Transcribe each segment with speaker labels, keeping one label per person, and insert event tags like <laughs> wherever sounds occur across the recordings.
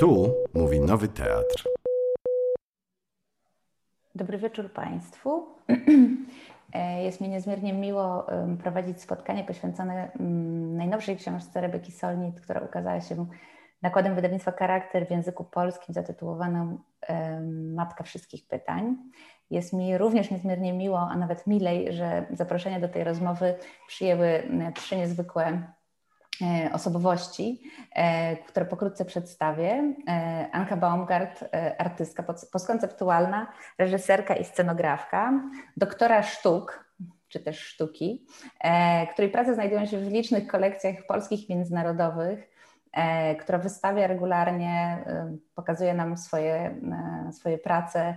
Speaker 1: Tu mówi Nowy Teatr.
Speaker 2: Dobry wieczór Państwu. <clears throat> Jest mi niezmiernie miło prowadzić spotkanie poświęcone najnowszej książce Rebeki Solnit, która ukazała się nakładem wydawnictwa Charakter w języku polskim zatytułowaną Matka Wszystkich Pytań. Jest mi również niezmiernie miło, a nawet milej, że zaproszenie do tej rozmowy przyjęły trzy niezwykłe osobowości, e, które pokrótce przedstawię. E, Anka Baumgart, artystka postkonceptualna, reżyserka i scenografka, doktora sztuk, czy też sztuki, której prace znajdują się w licznych kolekcjach polskich i międzynarodowych, która wystawia regularnie, pokazuje nam swoje, swoje prace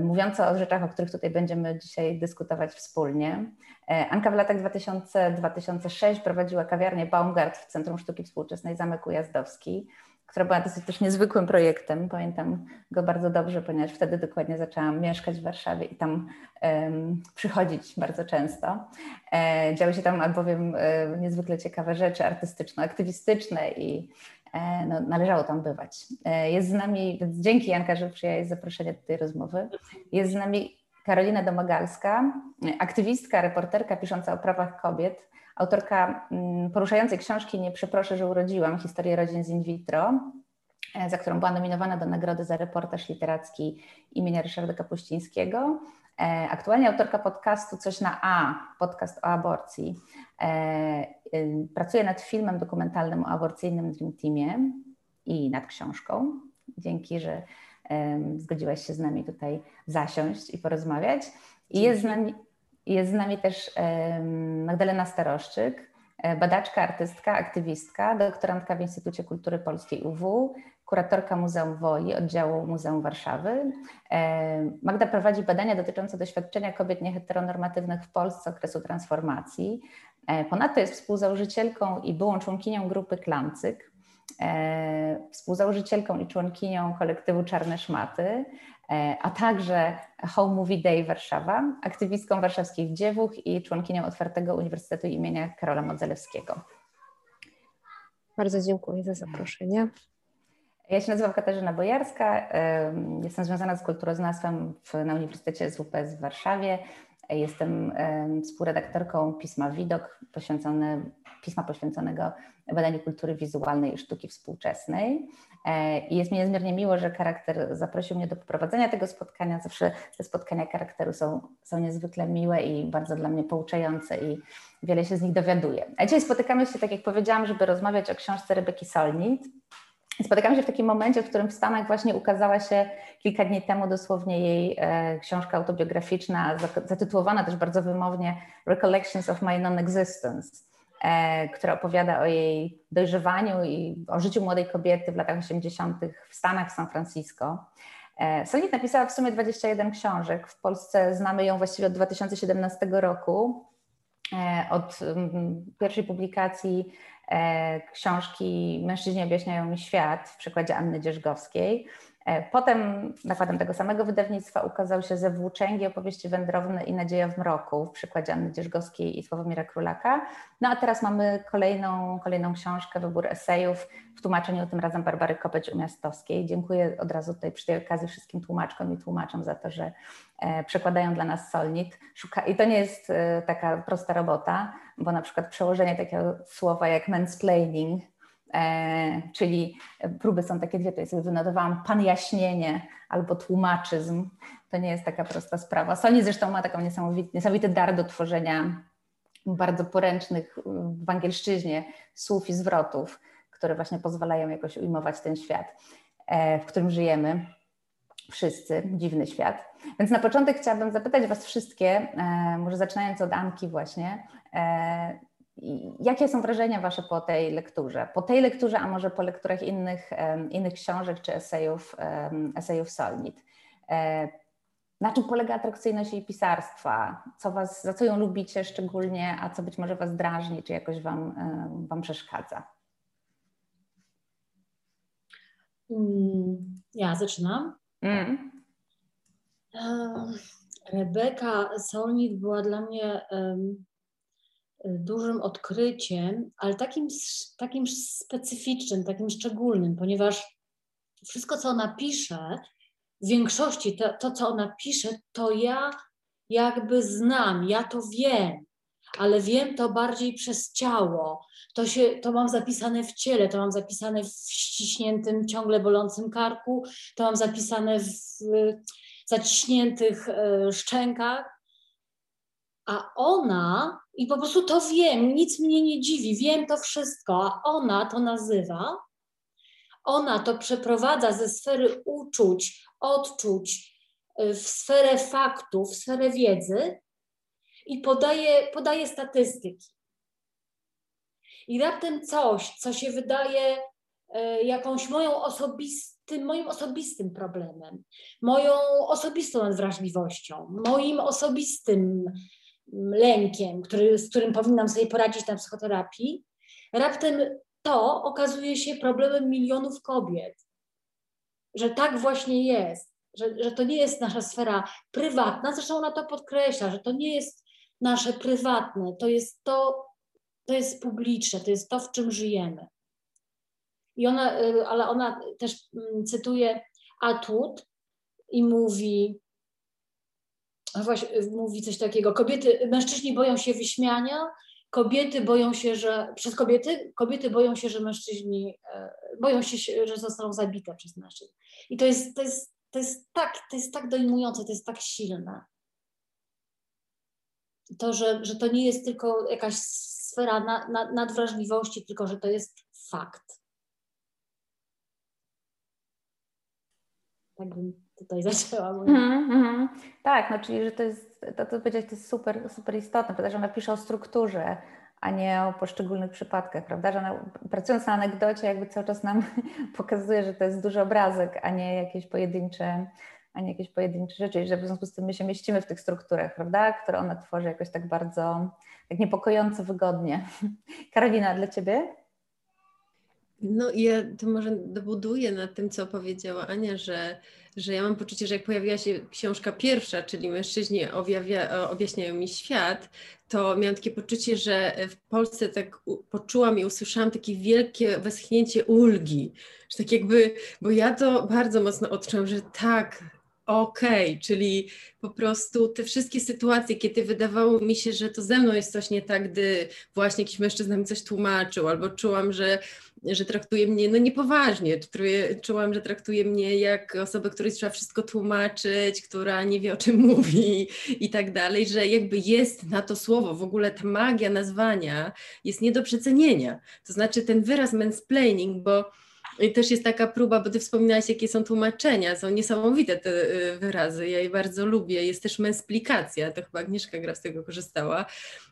Speaker 2: mówiące o rzeczach, o których tutaj będziemy dzisiaj dyskutować wspólnie. E, Anka w latach 2000-2006 prowadziła kawiarnię Baumgart w Centrum Sztuki Współczesnej Zamek Ujazdowski, która była dosyć też niezwykłym projektem. Pamiętam go bardzo dobrze, ponieważ wtedy dokładnie zaczęłam mieszkać w Warszawie i tam um, przychodzić bardzo często. E, działy się tam albowiem e, niezwykle ciekawe rzeczy artystyczno-aktywistyczne i no, należało tam bywać. E, jest z nami, więc dzięki Janka, że przyjęłaś zaproszenie do tej rozmowy. Jest z nami Karolina Domagalska, aktywistka, reporterka pisząca o prawach kobiet, autorka mm, poruszającej książki Nie przeproszę, że urodziłam, historię rodzin z in vitro, e, za którą była nominowana do nagrody za reportaż literacki imienia Ryszarda Kapuścińskiego. Aktualnie autorka podcastu Coś na A, podcast o aborcji. Pracuję nad filmem dokumentalnym o aborcyjnym Dream Teamie i nad książką. Dzięki, że zgodziłaś się z nami tutaj zasiąść i porozmawiać. I jest z nami, jest z nami też Magdalena Staroszczyk, e, badaczka, artystka, aktywistka, doktorantka w Instytucie Kultury Polskiej UW, kuratorka Muzeum Woi, oddziału Muzeum Warszawy. Magda prowadzi badania dotyczące doświadczenia kobiet nieheteronormatywnych w Polsce okresu transformacji. E, ponadto jest współzałożycielką i byłą członkinią grupy Klamcyk, e, współzałożycielką i członkinią kolektywu Czarne Szmaty, e, a także Home Movie Day Warszawa, aktywistką warszawskich dziewuch i członkinią Otwartego Uniwersytetu imienia Karola Modzelewskiego.
Speaker 3: Bardzo dziękuję za zaproszenie.
Speaker 2: Ja się nazywam Katarzyna Bojarska, jestem związana z kulturoznawstwem na Uniwersytecie SWPS w Warszawie. Jestem współredaktorką pisma Widok, poświęcone, pisma poświęconego badaniu kultury wizualnej i sztuki współczesnej. E, I jest mi niezmiernie miło, że charakter zaprosił mnie do poprowadzenia tego spotkania. Zawsze te spotkania charakteru są, są niezwykle miłe i bardzo dla mnie pouczające i wiele się z nich dowiaduję. A dzisiaj spotykamy się, tak jak powiedziałam, żeby rozmawiać o książce Rebeki Solnit, Spotykamy się w takim momencie, w którym w Stanach właśnie ukazała się kilka dni temu dosłownie jej e, książka autobiograficzna, zatytułowana też bardzo wymownie Recollections of My Non-Existence, e, która opowiada o jej dojrzewaniu i o życiu młodej kobiety w latach 80. w Stanach, w San Francisco. E, Sonit napisała w sumie 21 książek. W Polsce znamy ją właściwie od 2017 roku. E, od mm, pierwszej publikacji E, książki Mężczyźni objaśniają mi świat w przekładzie Anny Dzierżgowskiej. E, potem nakładem tego samego wydawnictwa ukazał się Ze włóczęgi, opowieści wędrowne i Nadzieja w mroku w przykładzie Anny Dzierżgowskiej i Sławomira Królaka. No a teraz mamy kolejną, kolejną książkę, wybór esejów w tłumaczeniu tym razem Barbary Kopeć-Umiastowskiej. Dziękuję od razu tutaj przy tej okazji wszystkim tłumaczkom i tłumaczom za to, że e, przekładają dla nas Solnit. Szuka... I to nie jest e, taka prosta robota, bo na przykład przełożenie takiego słowa jak mansplaining czyli próby są takie dwie, to sobie wynotowałam pan jaśnienie albo tłumaczyzm. To nie jest taka prosta sprawa. Sony zresztą ma taką niesamowity dar do tworzenia bardzo poręcznych w angielszczyźnie słów i zwrotów, które właśnie pozwalają jakoś ujmować ten świat, e, w którym żyjemy. Wszyscy, dziwny świat. Więc na początek chciałabym zapytać Was wszystkie, e, może zaczynając od Anki właśnie, Jakie są wrażenia Wasze po tej lekturze? Po tej lekturze, a może po lekturach innych, innych książek czy esejów, esejów Solnit? E, na czym polega atrakcyjność jej pisarstwa? Co was, za co ją lubicie szczególnie, a co być może Was drażni, czy jakoś Wam, wam przeszkadza?
Speaker 4: Mm, ja zaczynam. Mm. Rebeka Solnit była dla mnie dużym odkryciem, ale takim, takim specyficznym, takim szczególnym, ponieważ wszystko, co ona pisze, w większości to, to, co ona pisze, to ja jakby znam, ja to wiem, ale wiem to bardziej przez ciało. To, się, to mam zapisane w ciele, to mam zapisane w ściśniętym, ciągle bolącym karku, to mam zapisane w zaciśniętych e, szczękach. A ona, i po prostu to wiem, nic mnie nie dziwi, wiem to wszystko, a ona to nazywa, ona to przeprowadza ze sfery uczuć, odczuć y, w sferę faktów, w sferę wiedzy i podaje, podaje statystyki. I raptem coś, co się wydaje y, jakąś moją osobistym, moim osobistym problemem, moją osobistą nadwrażliwością, moim osobistym lękiem, który, z którym powinnam sobie poradzić na psychoterapii, raptem to okazuje się problemem milionów kobiet. Że tak właśnie jest, że, że to nie jest nasza sfera prywatna, zresztą ona to podkreśla, że to nie jest nasze prywatne, to jest to, to jest publiczne, to jest to, w czym żyjemy. I ona, y, ale ona też mm, cytuje Atwood i mówi, właśnie mówi coś takiego, kobiety, mężczyźni boją się wyśmiania, kobiety boją się, że przez kobiety, kobiety boją się, że mężczyźni e, boją się, że zostaną zabite przez mężczyzn. I to jest, to jest, to jest, tak, to jest tak dojmujące, to jest tak silne. To, że, że to nie jest tylko jakaś sfera na, na, nadwrażliwości, tylko że to jest fakt. Tak bym tutaj <laughs> zaczęła. Mm -hmm.
Speaker 2: Tak, no czyli, że to jest, to, to powiedziałeś, to jest super, super istotne, że ona pisze o strukturze, a nie o poszczególnych przypadkach, prawda? Że ona, pracując na anegdocie, jakby cały czas nam <laughs> pokazuje, że to jest duży obrazek, a nie jakieś pojedyncze, a nie jakieś pojedyncze rzeczy, i że w związku z tym my się mieścimy w tych strukturach, prawda? Które ona tworzy jakoś tak bardzo, tak niepokojąco wygodnie. <laughs> Karolina, dla Ciebie?
Speaker 3: No ja to może dobuduję nad tym, co powiedziała Ania, że że ja mam poczucie, że jak pojawiła się książka pierwsza, czyli Mężczyźni objawia, objaśniają mi świat, to miałam takie poczucie, że w Polsce tak poczułam i usłyszałam takie wielkie westchnięcie ulgi, że tak jakby, bo ja to bardzo mocno odczułam, że tak, okej, okay, czyli po prostu te wszystkie sytuacje, kiedy wydawało mi się, że to ze mną jest coś nie tak, gdy właśnie jakiś mężczyzna mi coś tłumaczył, albo czułam, że że traktuje mnie no niepoważnie, czułam, że traktuje mnie jak osobę, której trzeba wszystko tłumaczyć, która nie wie o czym <laughs> mówi i tak dalej, że jakby jest na to słowo, w ogóle ta magia nazwania jest nie do przecenienia. To znaczy ten wyraz mansplaining, bo też jest taka próba, bo ty wspominałaś, jakie są tłumaczenia, są niesamowite te y, wyrazy, ja je bardzo lubię. Jest też mensplikacja, to chyba Agnieszka gra z tego korzystała.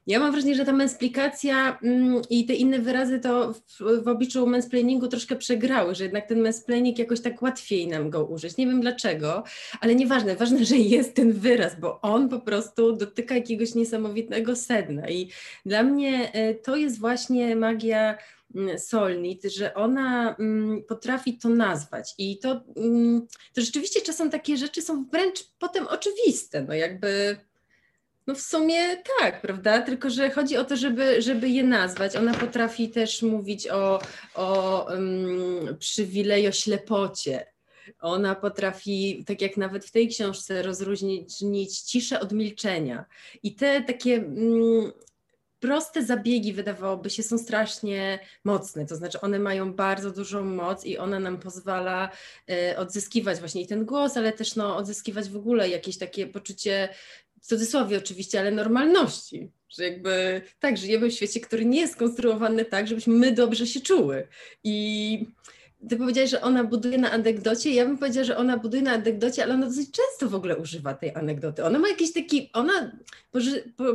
Speaker 3: Ja mam wrażenie, że ta mensplikacja mm, i te inne wyrazy to w, obliczu mensplainingu troszkę przegrały, że jednak ten mensplaining jakoś tak łatwiej nam go użyć. Nie wiem dlaczego, ale nieważne, ważne, że jest ten wyraz, bo on po prostu dotyka jakiegoś niesamowitego sedna i dla mnie y, to jest właśnie magia Solnit, że ona mm, potrafi to nazwać i to, mm, to rzeczywiście czasem takie rzeczy są wręcz potem oczywiste, no jakby no w sumie tak, prawda? Tylko, że chodzi o to, żeby, żeby je nazwać. Ona potrafi też mówić o, o um, przywilejoślepocie. Ona potrafi, tak jak nawet w tej książce, rozróżnić ciszę od milczenia. I te takie um, proste zabiegi, wydawałoby się, są strasznie mocne. To znaczy, one mają bardzo dużą moc i ona nam pozwala e, odzyskiwać właśnie ten głos, ale też no, odzyskiwać w ogóle jakieś takie poczucie, w cudzysłowie oczywiście, ale normalności. Że jakby tak, żyjemy w świecie, który nie jest skonstruowany tak, żebyśmy my dobrze się czuły. I ty powiedziałeś, że ona buduje na anegdocie. Ja bym powiedziała, że ona buduje na anegdocie, ale ona dosyć często w ogóle używa tej anegdoty. Ona ma jakiś taki, ona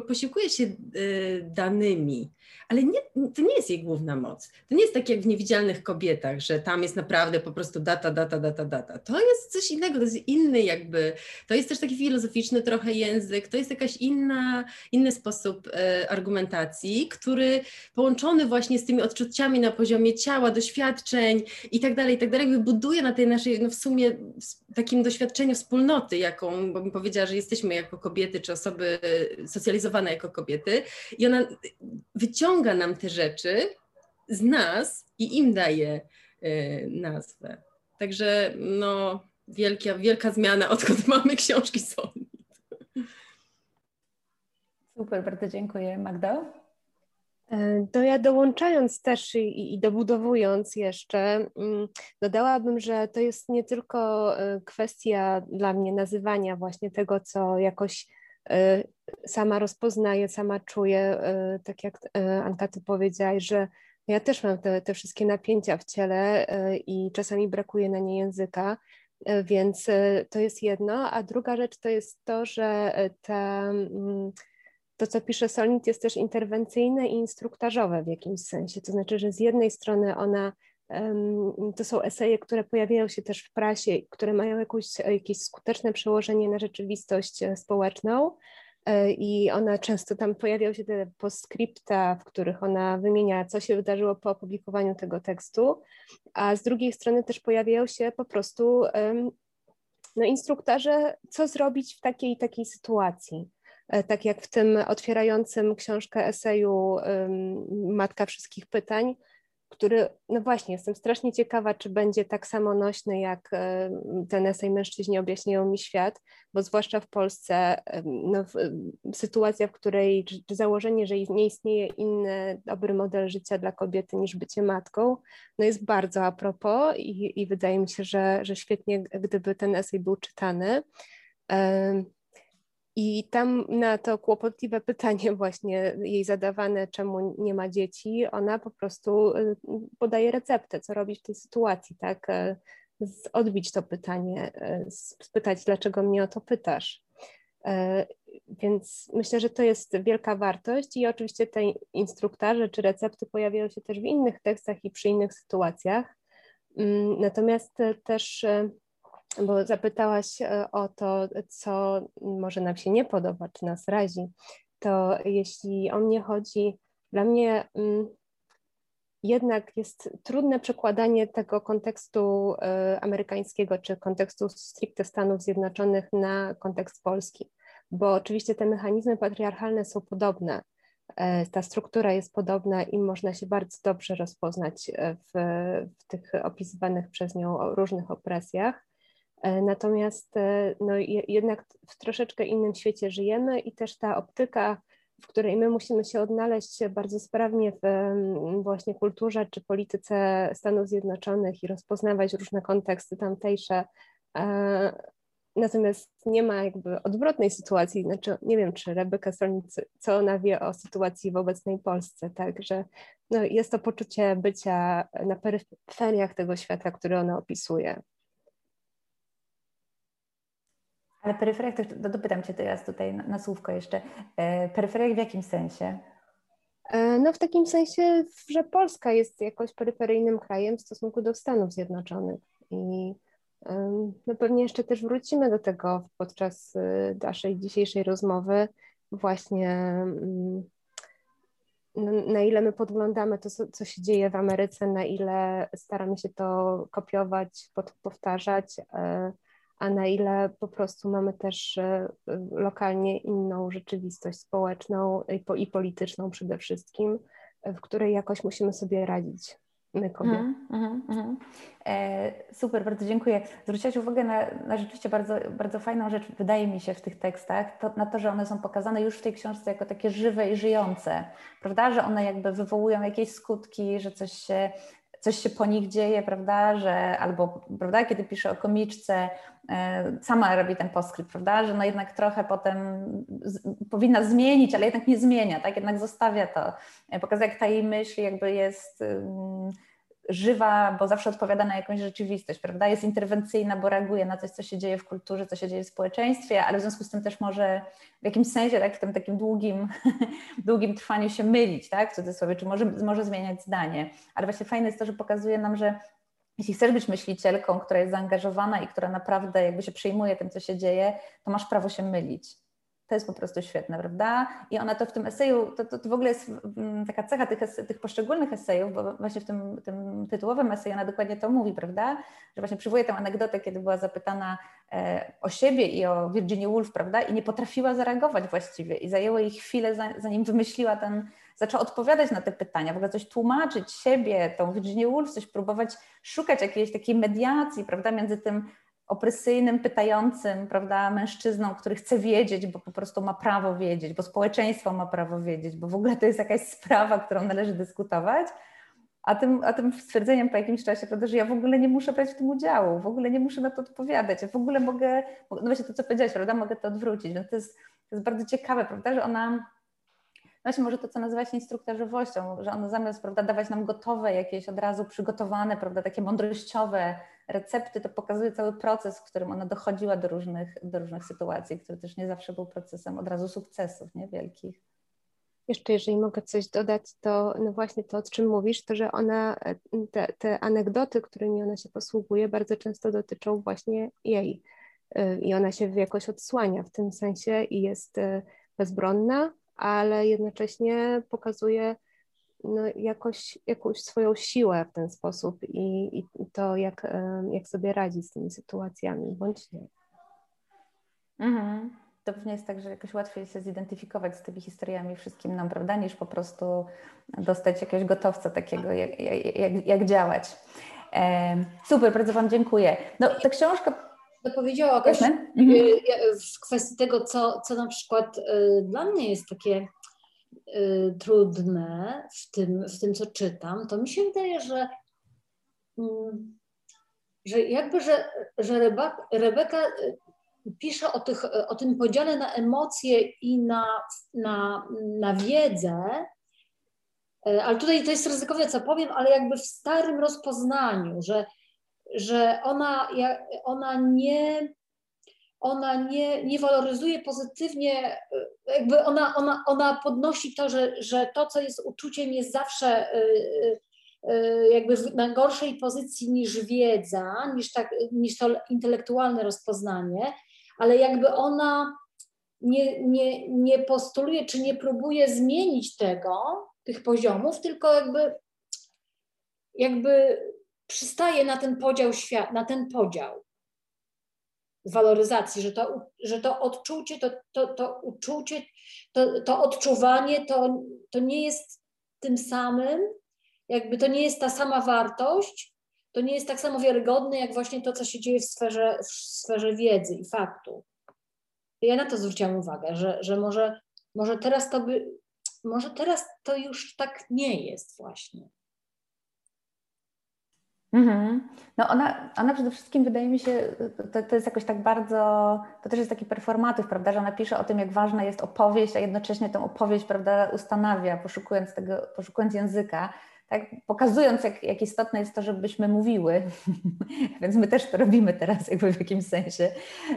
Speaker 3: posiłkuje się y, danymi, ale nie, to nie jest jej główna moc. To nie jest tak jak w niewidzialnych kobietach, że tam jest naprawdę po prostu data, data, data, data. To jest coś innego, to jest inny jakby, to jest też taki filozoficzny trochę język, to jest jakaś inna, inny sposób e, argumentacji, który połączony właśnie z tymi odczuciami na poziomie ciała, doświadczeń i tak dalej, i tak dalej, buduje na tej naszej, no w sumie takim doświadczeniu wspólnoty, jaką, bo bym powiedziała, że jesteśmy jako kobiety, czy osoby socjalizowane jako kobiety i ona wyciąga nam te rzeczy z nas i im daje y, nazwę. Także no, wielka, wielka zmiana, odkąd <laughs> mamy książki Solnit.
Speaker 2: Super, bardzo dziękuję. Magda?
Speaker 5: E, to ja dołączając też i, i dobudowując jeszcze, mm, dodałabym, że to jest nie tylko e, kwestia dla mnie nazywania właśnie tego, co jakoś e, sama rozpoznaję, sama czuję, tak jak Anka ty powiedziałaś, że ja też mam te, te wszystkie napięcia w ciele i czasami brakuje na nie języka, więc to jest jedno, a druga rzecz to jest to, że ta mm, to, co pisze Solnit, jest też interwencyjne i instruktażowe w jakimś sensie. To znaczy, że z jednej strony ona, to są eseje, które pojawiają się też w prasie, które mają jakąś, jakieś skuteczne przełożenie na rzeczywistość e, społeczną. E, I ona często tam pojawiają się te postscripta, w których ona wymienia, co się wydarzyło po opublikowaniu tego tekstu, a z drugiej strony też pojawiają się po prostu no, instruktaże, co zrobić w takiej takiej sytuacji. E, tak jak w tym otwierającym książkę eseju Matka Wszystkich Pytań, który, no właśnie, jestem strasznie ciekawa, czy będzie tak samo nośny jak ten esej Mężczyźni objaśniają mi świat, bo zwłaszcza w Polsce no, sytuacja, w której założenie, że nie istnieje inny dobry model życia dla kobiety niż bycie matką, no jest bardzo a propos i, i wydaje mi się, że, że świetnie, gdyby ten esej był czytany. I tam na to kłopotliwe <laughs> pytanie właśnie jej zadawane, czemu nie ma dzieci, ona po prostu y, podaje receptę, co robić w tej sytuacji, tak? E, odbić to pytanie, e, spytać, dlaczego mnie o to pytasz. E, więc myślę, że to jest wielka wartość i oczywiście te instruktarze czy recepty pojawiają się też w innych tekstach i przy innych sytuacjach. Mm, natomiast też bo zapytałaś e, o to, co może nam się nie podoba, czy nas razi, to jeśli o mnie chodzi, dla mnie mm, jednak jest trudne przekładanie tego kontekstu e, amerykańskiego czy kontekstu stricte Stanów Zjednoczonych na kontekst polski, bo oczywiście te mechanizmy patriarchalne są podobne. E, ta struktura jest podobna i można się bardzo dobrze rozpoznać w, w tych opisywanych przez nią różnych opresjach. E, natomiast e, no, jednak w troszeczkę innym świecie żyjemy i też ta optyka, w której my musimy się odnaleźć bardzo sprawnie w właśnie kulturze czy polityce Stanów Zjednoczonych i rozpoznawać różne konteksty tamtejsze. E, natomiast nie ma jakby odwrotnej sytuacji, znaczy nie wiem, czy Rebeka Stolnicy, co ona wie o sytuacji w obecnej Polsce, także no, jest to poczucie bycia na peryferiach tego świata, który ona opisuje.
Speaker 2: Ale peryferiach, to dopytam Cię teraz tutaj na, na słówko jeszcze. E, peryferiach w jakim sensie?
Speaker 5: E, no w takim sensie, że Polska jest jakoś peryferyjnym krajem w stosunku do Stanów Zjednoczonych i no pewnie jeszcze też wrócimy do tego podczas y, naszej dzisiejszej rozmowy, właśnie mm, na ile my podglądamy to, co się dzieje w Ameryce, na ile staramy się to kopiować, powtarzać, e, a na ile po prostu mamy też e, lokalnie inną rzeczywistość społeczną i polityczną przede wszystkim, w której jakoś musimy sobie radzić. My kobiety. Mm, mm, mm.
Speaker 2: E, super, bardzo dziękuję. Zwróciłaś uwagę na, na, rzeczywiście bardzo, bardzo fajną rzecz, wydaje mi się, w tych tekstach, to, na to, że one są pokazane już w tej książce jako takie żywe i żyjące, prawda? Że one jakby wywołują jakieś skutki, że coś się coś się po nich dzieje, prawda, że albo, prawda, kiedy pisze o komiczce, e, sama robi ten postkrypt, prawda, że no jednak trochę potem z, powinna zmienić, ale jednak nie zmienia, tak, jednak zostawia to. E, pokazuje, jak ta jej myśl jakby jest żywa, bo zawsze odpowiada na jakąś rzeczywistość, prawda? Jest interwencyjna, bo reaguje na coś, co się dzieje w kulturze, co się dzieje w społeczeństwie, ale w związku z tym też może w jakimś sensie, tak, w tym takim długim, <laughs> długim trwaniu się mylić, tak, w cudzysłowie, czy może, może zmieniać zdanie. Ale właśnie fajne jest to, że pokazuje nam, że jeśli chcesz być myślicielką, która jest zaangażowana i która naprawdę jakby się przejmuje tym, co się dzieje, to masz prawo się mylić to jest po prostu świetne, prawda? I ona to w tym eseju, to, to, to w ogóle jest taka cecha tych, tych poszczególnych esejów, bo właśnie w tym, tym tytułowym eseju ona dokładnie to mówi, prawda? Że właśnie przywołuje tę anegdotę, kiedy była zapytana e, o siebie i o Virginia Woolf, prawda? I nie potrafiła zareagować właściwie i zajęło jej chwilę, zanim wymyśliła ten, zaczęła odpowiadać na te pytania, w ogóle coś tłumaczyć siebie, tą Virginia Woolf, coś próbować szukać jakiejś takiej mediacji, prawda, między tym opresyjnym, pytającym, prawda, mężczyzną, który chce wiedzieć, bo po prostu ma prawo wiedzieć, bo społeczeństwo ma prawo wiedzieć, bo w ogóle to jest jakaś sprawa, którą należy dyskutować, a tym, a tym stwierdzeniem po jakimś czasie, prawda, że ja w ogóle nie muszę brać w tym udziału, w ogóle nie muszę na to odpowiadać, ja w ogóle mogę, no właśnie to, co powiedziałaś, prawda, mogę to odwrócić, więc to jest, to jest bardzo ciekawe, prawda, że ona właśnie może to, co nazywa się instruktażowością, że ona zamiast prawda, dawać nam gotowe, jakieś od razu przygotowane, prawda, takie mądrościowe recepty, to pokazuje cały proces, w którym ona dochodziła do różnych, do różnych sytuacji, który też nie zawsze był procesem od razu sukcesów nie, wielkich.
Speaker 5: Jeszcze jeżeli mogę coś dodać, to no właśnie to, o czym mówisz, to że ona, te, te anegdoty, którymi ona się posługuje, bardzo często dotyczą właśnie jej. I ona się jakoś odsłania w tym sensie i jest e, bezbronna, ale jednocześnie pokazuje no, jakoś, jakąś swoją siłę w ten sposób i, i to, jak, jak sobie radzi z tymi sytuacjami, bądź nie.
Speaker 2: Mhm. To pewnie jest tak, że jakoś łatwiej się zidentyfikować z tymi historiami wszystkim nam, prawda, niż po prostu dostać jakiegoś gotowca takiego, jak, jak, jak działać. super, bardzo Wam dziękuję. No, ta książka
Speaker 4: powiedziała Agaś, mhm. w kwestii tego, co, co na przykład y, dla mnie jest takie y, trudne w tym, w tym, co czytam, to mi się wydaje, że, mm, że jakby, że, że Rebeka, Rebeka y, pisze o, tych, o tym podziale na emocje i na, na, na wiedzę, ale tutaj to jest ryzykowne, co powiem, ale jakby w starym rozpoznaniu, że że ona, ona nie ona nie, nie waloryzuje pozytywnie, jakby ona, ona, ona podnosi to, że, że to, co jest uczuciem, jest zawsze y, y, jakby na gorszej pozycji niż wiedza, niż, tak, niż to intelektualne rozpoznanie, ale jakby ona nie, nie, nie postuluje, czy nie próbuje zmienić tego, tych poziomów, tylko jakby, jakby przystaje na ten podział świat, na ten podział waloryzacji, że to, że to odczucie, to, to, to uczucie, to, to odczuwanie to, to nie jest tym samym, jakby to nie jest ta sama wartość, to nie jest tak samo wiarygodne, jak właśnie to, co się dzieje w sferze, w sferze wiedzy i faktu. Ja na to zwróciłam uwagę, że, że może, może teraz to by, może teraz to już tak nie jest właśnie.
Speaker 2: Mhm. No ona, ona przede wszystkim wydaje mi się, to, to jest jakoś tak bardzo, to też jest taki performatyw, prawda, że ona pisze o tym, jak ważna jest opowieść, a jednocześnie tę opowieść, prawda, ustanawia, poszukując tego, poszukując języka, tak, pokazując, jak, jak istotne jest to, żebyśmy mówiły, <laughs> więc my też to robimy teraz jakby w jakimś sensie,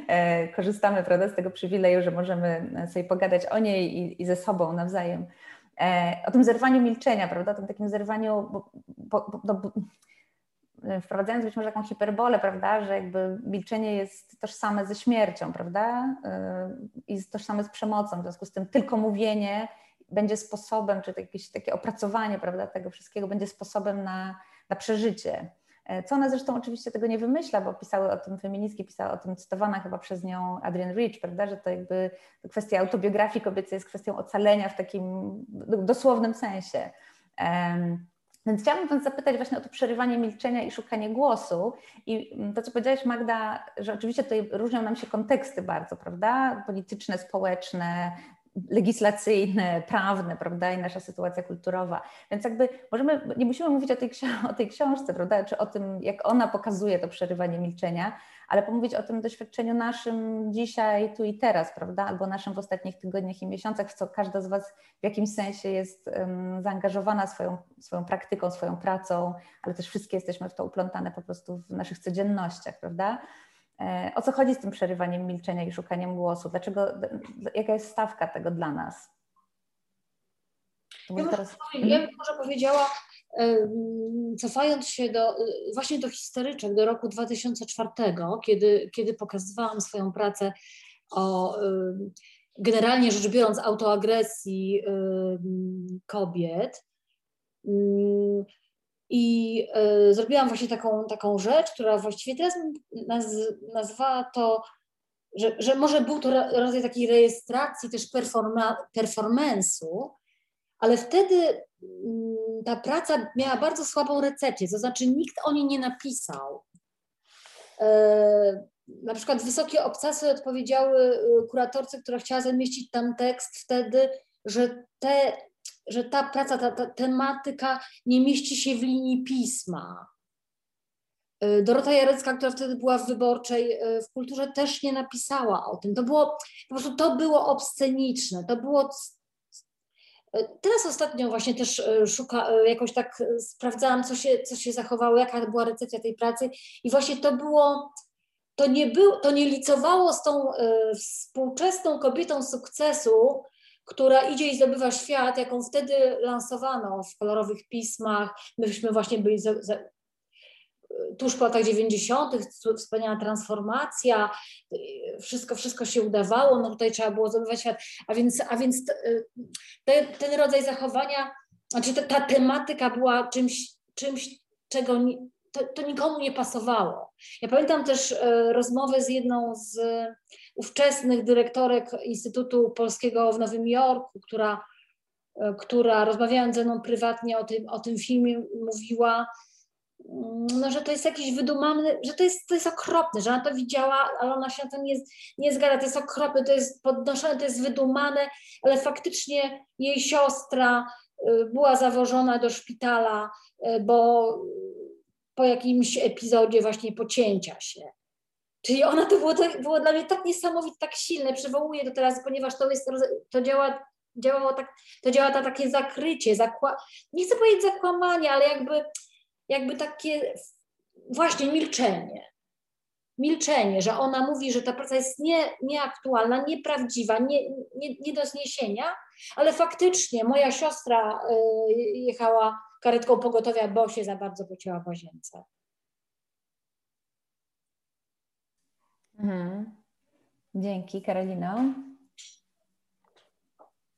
Speaker 2: e, korzystamy, prawda, z tego przywileju, że możemy sobie pogadać o niej i, i ze sobą nawzajem. E, o tym zerwaniu milczenia, prawda, o tym takim zerwaniu, bo, bo, bo, wprowadzając być może taką hiperbolę, prawda, że jakby milczenie jest tożsame ze śmiercią, prawda, y, i jest tożsame z przemocą, w związku z tym tylko mówienie będzie sposobem, czy jakieś takie opracowanie, prawda, tego wszystkiego będzie sposobem na, na przeżycie. E, co ona zresztą oczywiście tego nie wymyśla, bo pisały o tym feministki, pisała o tym cytowana chyba przez nią Adrienne Rich, prawda, że to jakby kwestia autobiografii kobiecej jest kwestią ocalenia w takim dosłownym sensie. Więc chciałabym Was zapytać właśnie o to przerywanie milczenia i szukanie głosu. I mm, to, co powiedziałaś, Magda, że oczywiście tutaj różnią nam się konteksty bardzo, prawda? Polityczne, społeczne, legislacyjne, prawne, prawda, i nasza sytuacja kulturowa. Więc jakby możemy, nie musimy mówić o tej, o tej książce, prawda, czy o tym, jak ona pokazuje to przerywanie milczenia, ale pomówić o tym doświadczeniu naszym dzisiaj, tu i teraz, prawda, albo naszym w ostatnich tygodniach i miesiącach, w co każda z Was w jakimś sensie jest um, zaangażowana swoją, swoją praktyką, swoją pracą, ale też wszystkie jesteśmy w to uplątane po prostu w naszych codziennościach, prawda? E, o co chodzi z tym przerywaniem milczenia i szukaniem głosu? Dlaczego, jaka jest stawka tego dla nas?
Speaker 4: Ja, teraz... ja bym może powiedziała, cofając się do, właśnie do historyczek, do roku 2004, kiedy, kiedy pokazywałam swoją pracę o generalnie rzecz biorąc autoagresji kobiet, i y, zrobiłam właśnie taką, taką rzecz, która właściwie teraz naz, nazwała to, że, że może był to rodzaj takiej rejestracji też performa, performance'u, ale wtedy mm, ta praca miała bardzo słabą recepcję, to znaczy nikt o niej nie napisał. E, na przykład wysokie obcasy odpowiedziały y, kuratorce, która chciała zamieścić tam tekst wtedy, że, te, że ta praca, ta, ta tematyka nie mieści się w linii pisma. Y, Dorota Jarecka, która wtedy była w wyborczej y, w kulturze, też nie napisała o tym. To było po prostu to było obsceniczne, to było. Teraz ostatnio właśnie też szuka, jakoś tak sprawdzałam, co się, co się zachowało, jaka była recepcja tej pracy, i właśnie to było to nie, był, to nie licowało z tą współczesną kobietą sukcesu, która idzie i zdobywa świat, jaką wtedy lansowano w kolorowych pismach. Myśmy właśnie byli tuż po latach 90., wspaniała transformacja, wszystko, wszystko się udawało, no tutaj trzeba było zdobywać świat. A więc, a więc te, ten rodzaj zachowania, znaczy ta, ta tematyka była czymś, czymś czego to, to nikomu nie pasowało. Ja pamiętam też e, rozmowę z jedną z ówczesnych dyrektorek Instytutu Polskiego w Nowym Jorku, która, e, która rozmawiając ze mną prywatnie o tym, o tym filmie, mówiła, no, że to jest jakiś wydumany, że to jest, to jest okropne, że ona to widziała, ale ona się na to nie, nie zgadza, to jest okropne, to jest podnoszone, to jest wydumane, ale faktycznie jej siostra e, była zawożona do szpitala, bo po jakimś epizodzie właśnie pocięcia się. Czyli ona to było, to było dla mnie tak niesamowite, tak silne, przywołuję to teraz, ponieważ to jest, to działa, działało tak, to działa to takie zakrycie, zakła, nie chcę powiedzieć zakłamanie, ale jakby, jakby takie właśnie milczenie. Milczenie, że ona mówi, że ta praca jest nie, nieaktualna, nieprawdziwa, nie, nie, nie do zniesienia, ale faktycznie moja siostra y, jechała karetką pogotowia, bo się za bardzo pocięła w łazience.
Speaker 2: Mhm. Dzięki, Karolino.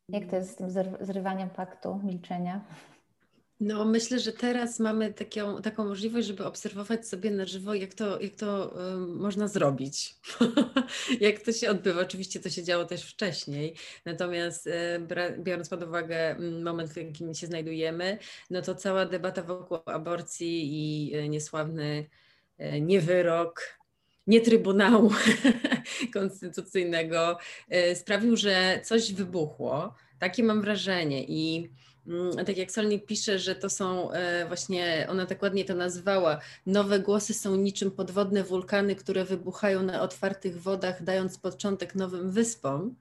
Speaker 2: Jak to jest z tym zrywaniem paktu milczenia?
Speaker 3: No, myślę, że teraz mamy taką, taką możliwość, żeby obserwować sobie na żywo, jak to, jak to można zrobić. <laughs> jak to się odbywa. Oczywiście to się działo też wcześniej, natomiast e, biorąc pod uwagę moment, w jakim się znajdujemy, no to cała debata wokół aborcji i e, niesławny e, niewyrok, nie Trybunału <laughs> Konstytucyjnego sprawił, że coś wybuchło. Takie mam wrażenie i tak jak Solnik pisze, że to są e, właśnie, ona tak ładnie to nazwała, nowe głosy są niczym podwodne wulkany, które wybuchają na otwartych wodach, dając początek nowym wyspom,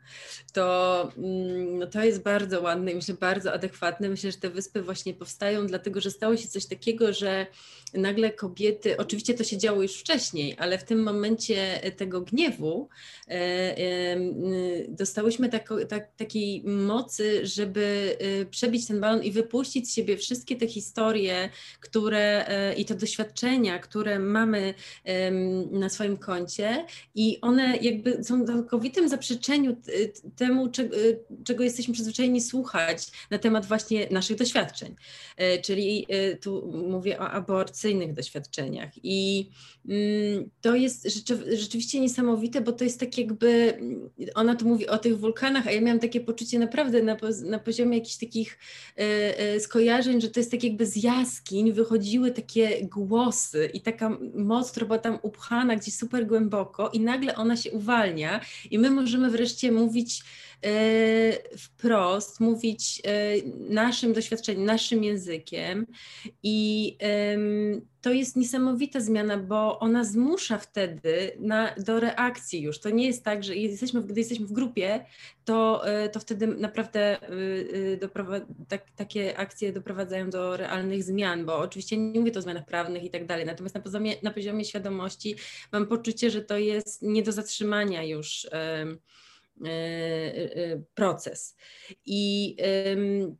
Speaker 3: to mm, no to jest bardzo ładne i myślę bardzo adekwatne. Myślę, że te wyspy właśnie powstają dlatego, że stało się coś takiego, że nagle kobiety, oczywiście to się działo już wcześniej, ale w tym momencie tego gniewu e, e, dostałyśmy tak, tak, takiej mocy, żeby przebić ten balon i wypuścić z siebie wszystkie te historie, które e, i te doświadczenia, które mamy na swoim koncie i one jakby są w całkowitym zaprzeczeniu temu, e, czego jesteśmy przyzwyczajeni słuchać na temat właśnie naszych doświadczeń. E, czyli tu mówię o aborcyjnych doświadczeniach i mm, to jest rzeczywiście niesamowite, bo to jest tak jakby, ona tu mówi o tych wulkanach, a ja miałam takie poczucie naprawdę na, na poziomie jakichś takich E, e, skojarzeń, że to jest tak jakby z jaskiń wychodziły takie głosy i taka moc, która była tam upchana gdzieś super głęboko i nagle ona się uwalnia i my możemy wreszcie mówić E, wprost, mówić naszym doświadczeniem, naszym językiem. I to jest niesamowita zmiana, bo ona zmusza wtedy na, do reakcji już. To nie jest tak, że jesteśmy, gdy jesteśmy w grupie, to, e, to wtedy naprawdę tak, takie akcje doprowadzają do realnych zmian, bo oczywiście nie mówię to o zmianach prawnych i tak dalej, natomiast na poziomie, na poziomie świadomości mam poczucie, że to jest nie do zatrzymania już E, e, proces. I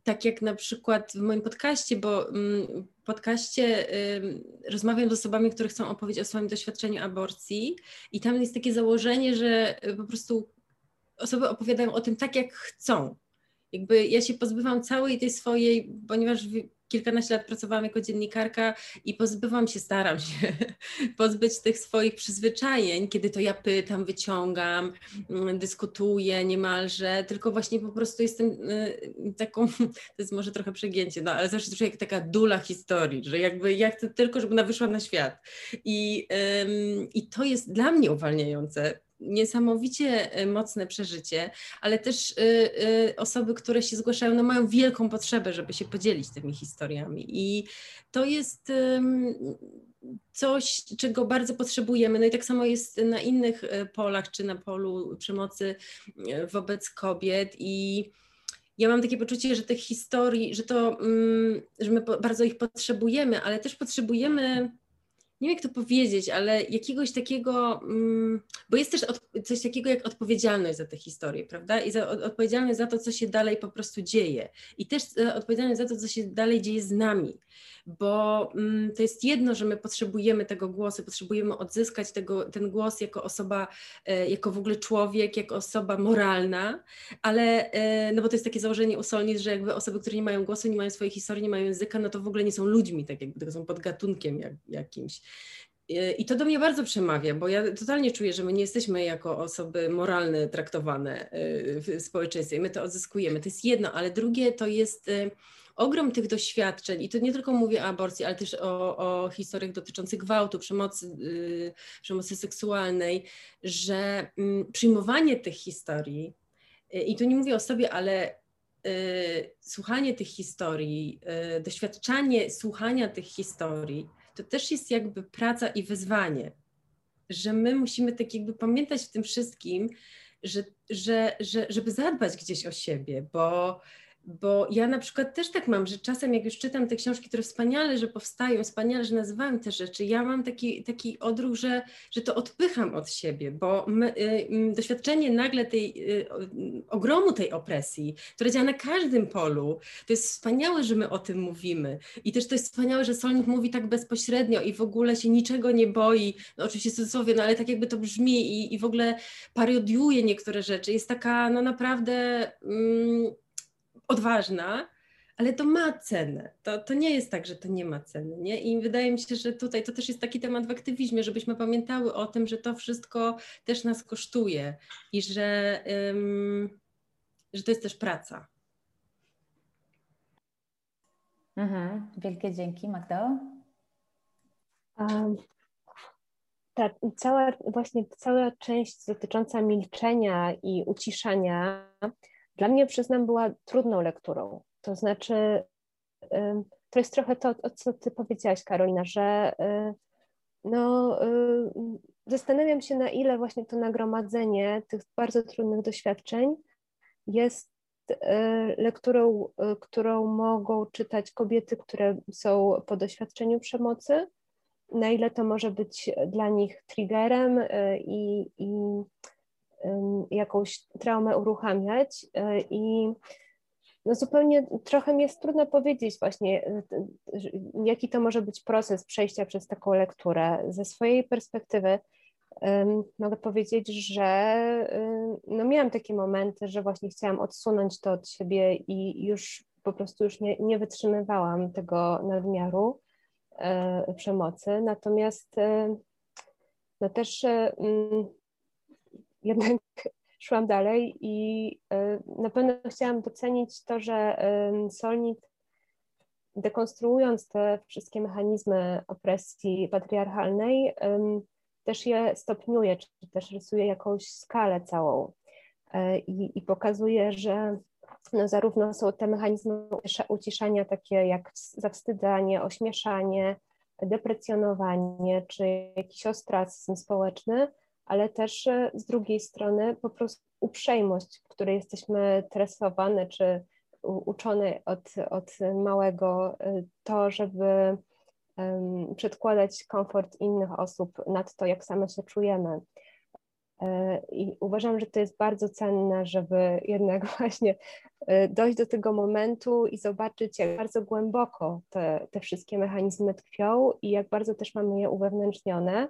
Speaker 3: tak jak na przykład w moim podcaście, bo mm, podcaście rozmawiam z osobami, które chcą opowiedzieć o swoim doświadczeniu aborcji i tam jest takie założenie, że po prostu osoby opowiadają o tym tak, jak chcą. Jakby ja się pozbywam całej tej swojej, ponieważ kilkanaście lat pracowałam jako dziennikarka i pozbywam się, staram się <laughs> pozbyć tych swoich przyzwyczajeń, kiedy to ja pytam, wyciągam, mm, dyskutuję niemalże, tylko właśnie po prostu jestem y, taką, <laughs> to jest może trochę przegięcie, no ale zawsze czuję jak taka dula historii, że jakby ja chcę tylko, żeby ona wyszła na świat. I, i to jest dla mnie uwalniające niesamowicie e, mocne przeżycie, ale też y, y, osoby, które się zgłaszają, no mają wielką potrzebę, żeby się podzielić tymi historiami. I to jest coś, czego bardzo potrzebujemy. No i tak samo jest na innych polach, czy na polu przemocy wobec kobiet. I ja mam takie poczucie, że tych historii, że to, że my bardzo ich potrzebujemy, ale też potrzebujemy nie wiem jak to powiedzieć, ale jakiegoś takiego, mm, bo jest też od, coś takiego jak odpowiedzialność za tę historię, prawda? I za, odpowiedzialność za to, co się dalej po prostu dzieje. I też e, odpowiedzialność za to, co się dalej dzieje z nami bo mm, to jest jedno, że my potrzebujemy tego głosu, potrzebujemy odzyskać tego, ten głos jako osoba, e, jako w ogóle człowiek, jako osoba moralna, ale, e, no bo to jest takie założenie u Solnit, że jakby osoby, które nie mają głosu, nie mają swojej historii, nie mają języka, no to w ogóle nie są ludźmi, tak jakby tylko są podgatunkiem jak, jakimś. I to do mnie bardzo przemawia, bo ja totalnie czuję, że my nie jesteśmy jako osoby moralne traktowane w społeczeństwie. My to odzyskujemy. To jest jedno, ale drugie to jest ogrom tych doświadczeń, i to nie tylko mówię o aborcji, ale też o, o historiach dotyczących gwałtu, przemocy, yy, przemocy seksualnej, że yy, przyjmowanie tych historii, i tu nie mówię o sobie, ale y, słuchanie tych historii, y, doświadczanie słuchania tych historii, to też jest jakby praca i wyzwanie, że my musimy tak jakby pamiętać w tym wszystkim, że, że, że, żeby zadbać gdzieś o siebie, bo bo ja na przykład też tak mam, że czasem jak już czytam te książki, które wspaniale, że powstają, wspaniale, że nazywają te rzeczy, ja mam taki, taki odruch, że, że to odpycham od siebie, bo my, y, doświadczenie nagle tej, y, ogromu tej opresji, która działa na każdym polu, to jest wspaniałe, że my o tym mówimy. I też to jest wspaniałe, że Solnik mówi tak bezpośrednio i w ogóle się niczego nie boi, no oczywiście w cudzysłowie, no ale tak jakby to brzmi i, i w ogóle parodiuje niektóre rzeczy, jest taka no naprawdę... Mm, odważna, ale to ma cenę. To, to nie jest tak, że to nie ma ceny. Nie? I wydaje mi się, że tutaj to też jest taki temat w aktywizmie, żebyśmy pamiętały o tym, że to wszystko też nas kosztuje i że, um, że to jest też praca.
Speaker 2: Mhm. Wielkie dzięki, Magdo.
Speaker 5: Um, tak, cała, właśnie cała część dotycząca milczenia i uciszania dla mnie, przyznam, była trudną lekturą. To znaczy, to jest trochę to, o co ty powiedziałaś, Karolina, że no, zastanawiam się, na ile właśnie to nagromadzenie tych bardzo trudnych doświadczeń jest y, lekturą, którą mogą czytać kobiety, które są po doświadczeniu przemocy, na ile to może być dla nich triggerem i, i jakąś traumę uruchamiać e, i no zupełnie trochę mi jest trudno powiedzieć właśnie, e, jaki to może być proces przejścia przez taką lekturę. Ze swojej perspektywy mogę powiedzieć, że no miałam takie momenty, że właśnie chciałam odsunąć to od siebie i już po prostu już nie, nie wytrzymywałam tego nadmiaru e, przemocy. Natomiast no też jednak <laughs> szłam dalej i e, na pewno chciałam docenić to, że Solnit dekonstruując te wszystkie mechanizmy opresji patriarchalnej, też je stopniuje, czy też rysuje jakąś skalę całą. E, i, i pokazuje, że no zarówno są te mechanizmy uciszania takie jak zawstydzanie, ośmieszanie, deprecjonowanie, czy jakiś ostracyzm społeczny, ale też e, z drugiej strony po prostu uprzejmość, której jesteśmy tresowane czy uczone od, od małego, e, to, żeby przedkładać komfort innych osób nad to, jak same się czujemy. E, I uważam, że to jest bardzo cenne, żeby jednak <laughs> właśnie dojść do tego momentu i zobaczyć, jak bardzo głęboko te, te wszystkie mechanizmy tkwią i jak bardzo też mamy je uwewnętrznione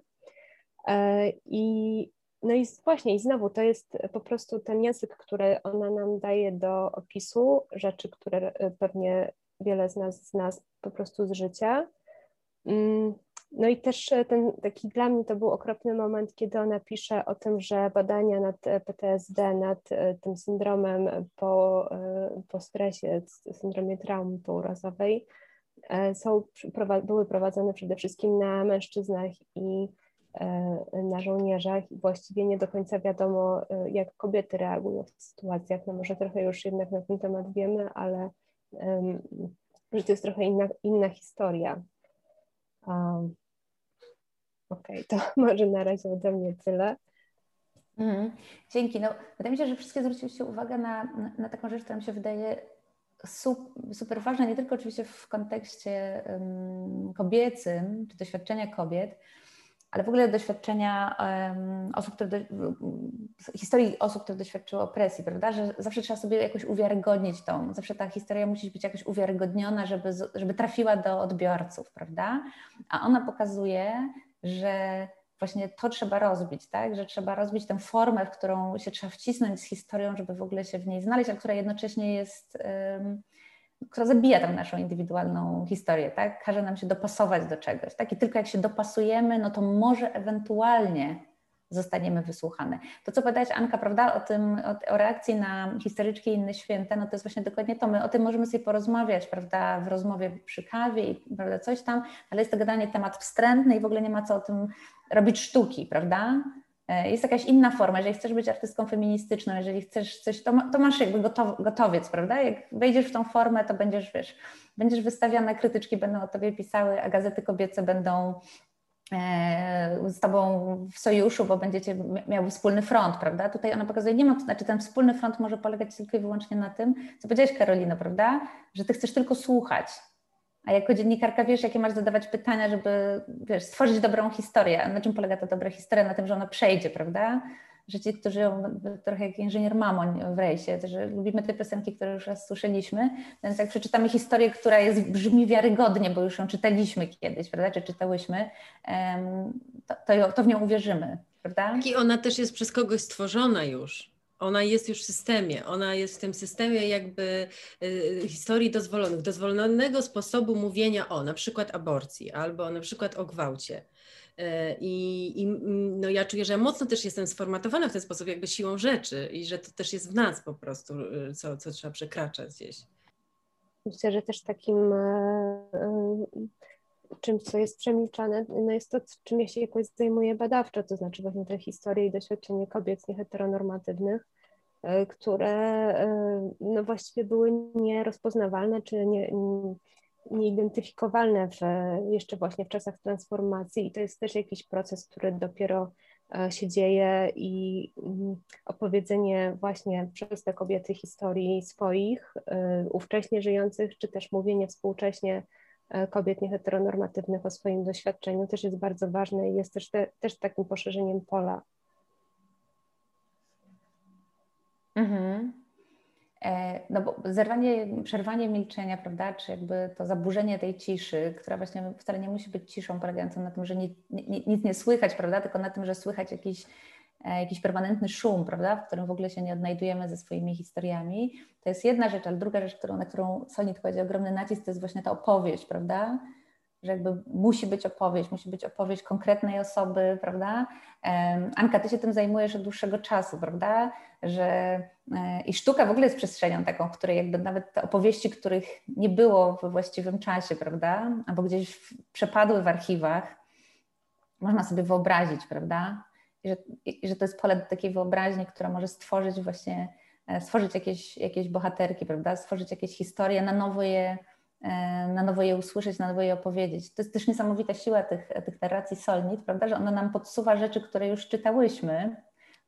Speaker 5: I, no i właśnie, i znowu to jest po prostu ten język, który ona nam daje do opisu rzeczy, które e, pewnie wiele z nas zna po prostu z życia. Mm, no i też e, ten taki dla mnie to był okropny moment, kiedy ona pisze o tym, że badania nad e, PTSD, nad e, tym syndromem po, po stresie, syndromie traumy pourazowej są, były prowadzone przede wszystkim na mężczyznach i na żołnierzach i właściwie nie do końca wiadomo, jak kobiety reagują w sytuacjach. No może trochę już jednak na ten temat wiemy, ale że to jest trochę inna, inna historia. Um, Okej, okay, to <laughs> może na razie ode mnie tyle.
Speaker 2: Mhm. Dzięki. No, wydaje mi się, że wszystkie zwróciliście uwagę na, na, taką rzecz, która mi się wydaje super ważna, nie tylko oczywiście w kontekście um, kobiecym, czy doświadczenia kobiet, ale w ogóle doświadczenia um, osób, które do, historii osób, które doświadczyły opresji, prawda? Że zawsze trzeba sobie jakoś uwiarygodnić tą, zawsze ta historia musi być jakoś uwiarygodniona, żeby, żeby trafiła do odbiorców, prawda? A ona pokazuje, że właśnie to trzeba rozbić, tak? Że trzeba rozbić tę formę, w którą się trzeba wcisnąć z historią, żeby w ogóle się w niej znaleźć, a która jednocześnie jest. Um, która zabija tam naszą indywidualną historię, tak? Każe nam się dopasować do czegoś, tak? I tylko jak się dopasujemy, no to może ewentualnie zostaniemy wysłuchane. To, co powiedziałaś Anka, prawda, o tym, o, o, reakcji na historyczki inne święta, no to jest właśnie dokładnie to. My o tym możemy sobie porozmawiać, prawda, w rozmowie przy kawie i prawda, coś tam, ale jest to gadanie temat wstrętny i w ogóle nie ma co o tym robić sztuki, prawda? E, jest jakaś inna forma, jeżeli chcesz być artystką feministyczną, jeżeli chcesz coś, to, to masz jakby gotow, gotowiec, prawda? Jak wejdziesz w tą formę, to będziesz, wiesz, będziesz wystawiana, krytyczki będą o tobie pisały, a gazety kobiece będą e, z tobą w sojuszu, bo będziecie miały wspólny front, prawda? Tutaj ona pokazuje, nie ma, to znaczy ten wspólny front może polegać tylko i wyłącznie na tym, co powiedziałeś Karolina, prawda? Że ty chcesz tylko słuchać, a jako dziennikarka wiesz, jakie masz zadawać pytania, żeby wiesz, stworzyć dobrą historię. Na czym polega ta dobra historia? Na tym, że ona przejdzie, prawda? Że ci, którzy ją, trochę jak inżynier Mamoń w rejsie, że lubimy te piosenki, które już raz słyszeliśmy, więc jak przeczytamy historię, która jest, brzmi wiarygodnie, bo już ją czytaliśmy kiedyś, prawda, czy czytałyśmy, to, to, to w nią uwierzymy, prawda?
Speaker 3: I ona też jest przez kogoś stworzona już ona jest już w systemie, ona jest w tym systemie jakby y, historii dozwolonych, dozwolonego sposobu mówienia o na przykład aborcji albo na przykład o gwałcie. Y, I, I, no ja czuję, że ja mocno też jestem sformatowana w ten sposób, jakby siłą rzeczy, i że to też jest w nas po prostu, y, co, co trzeba przekraczać gdzieś.
Speaker 5: Myślę, że też takim e, e, czymś, co jest przemilczane, no jest to, czym ja się jakoś zajmuję badawczo, to znaczy właśnie te historie i doświadczenie kobiet nieheteronormatywnych, e, które e, no właściwie były nierozpoznawalne czy nie, nieidentyfikowalne w, jeszcze właśnie w czasach transformacji. I to jest też jakiś proces, który dopiero e, się dzieje i mm, opowiedzenie właśnie przez te kobiety historii swoich, ówcześnie żyjących, czy też mówienie współcześnie kobiet nieheteronormatywnych o swoim doświadczeniu też jest bardzo ważne i jest też, te, też takim poszerzeniem pola.
Speaker 2: Mhm. E, no bo zerwanie, przerwanie milczenia, prawda, czy jakby to zaburzenie tej ciszy, która właśnie wcale nie musi być ciszą polegającą na tym, że nic, nic nie słychać, prawda, tylko na tym, że słychać jakiś E, jakiś permanentny szum, prawda, w którym w ogóle się nie odnajdujemy ze swoimi historiami. To jest jedna rzecz, ale druga rzecz, którą, na którą Sonit kładzie ogromny nacisk, to jest właśnie ta opowieść, prawda, że jakby musi być opowieść, musi być opowieść konkretnej osoby, prawda? Anka, ty się tym zajmujesz od dłuższego czasu, prawda? Że e, i sztuka w ogóle jest przestrzenią taką, w której jakby nawet te opowieści, których nie było we właściwym czasie, prawda? Albo gdzieś przepadły w archiwach, można sobie wyobrazić, prawda? I że, że to jest pole do takiej wyobraźni, która może stworzyć właśnie, e, stworzyć jakieś, jakieś bohaterki, prawda? Stworzyć jakieś historie, na nowo je, e, na nowo je usłyszeć, na nowo je opowiedzieć. To jest też niesamowita siła tych, tych narracji Solnit, prawda? Że ona nam podsuwa rzeczy, które już czytałyśmy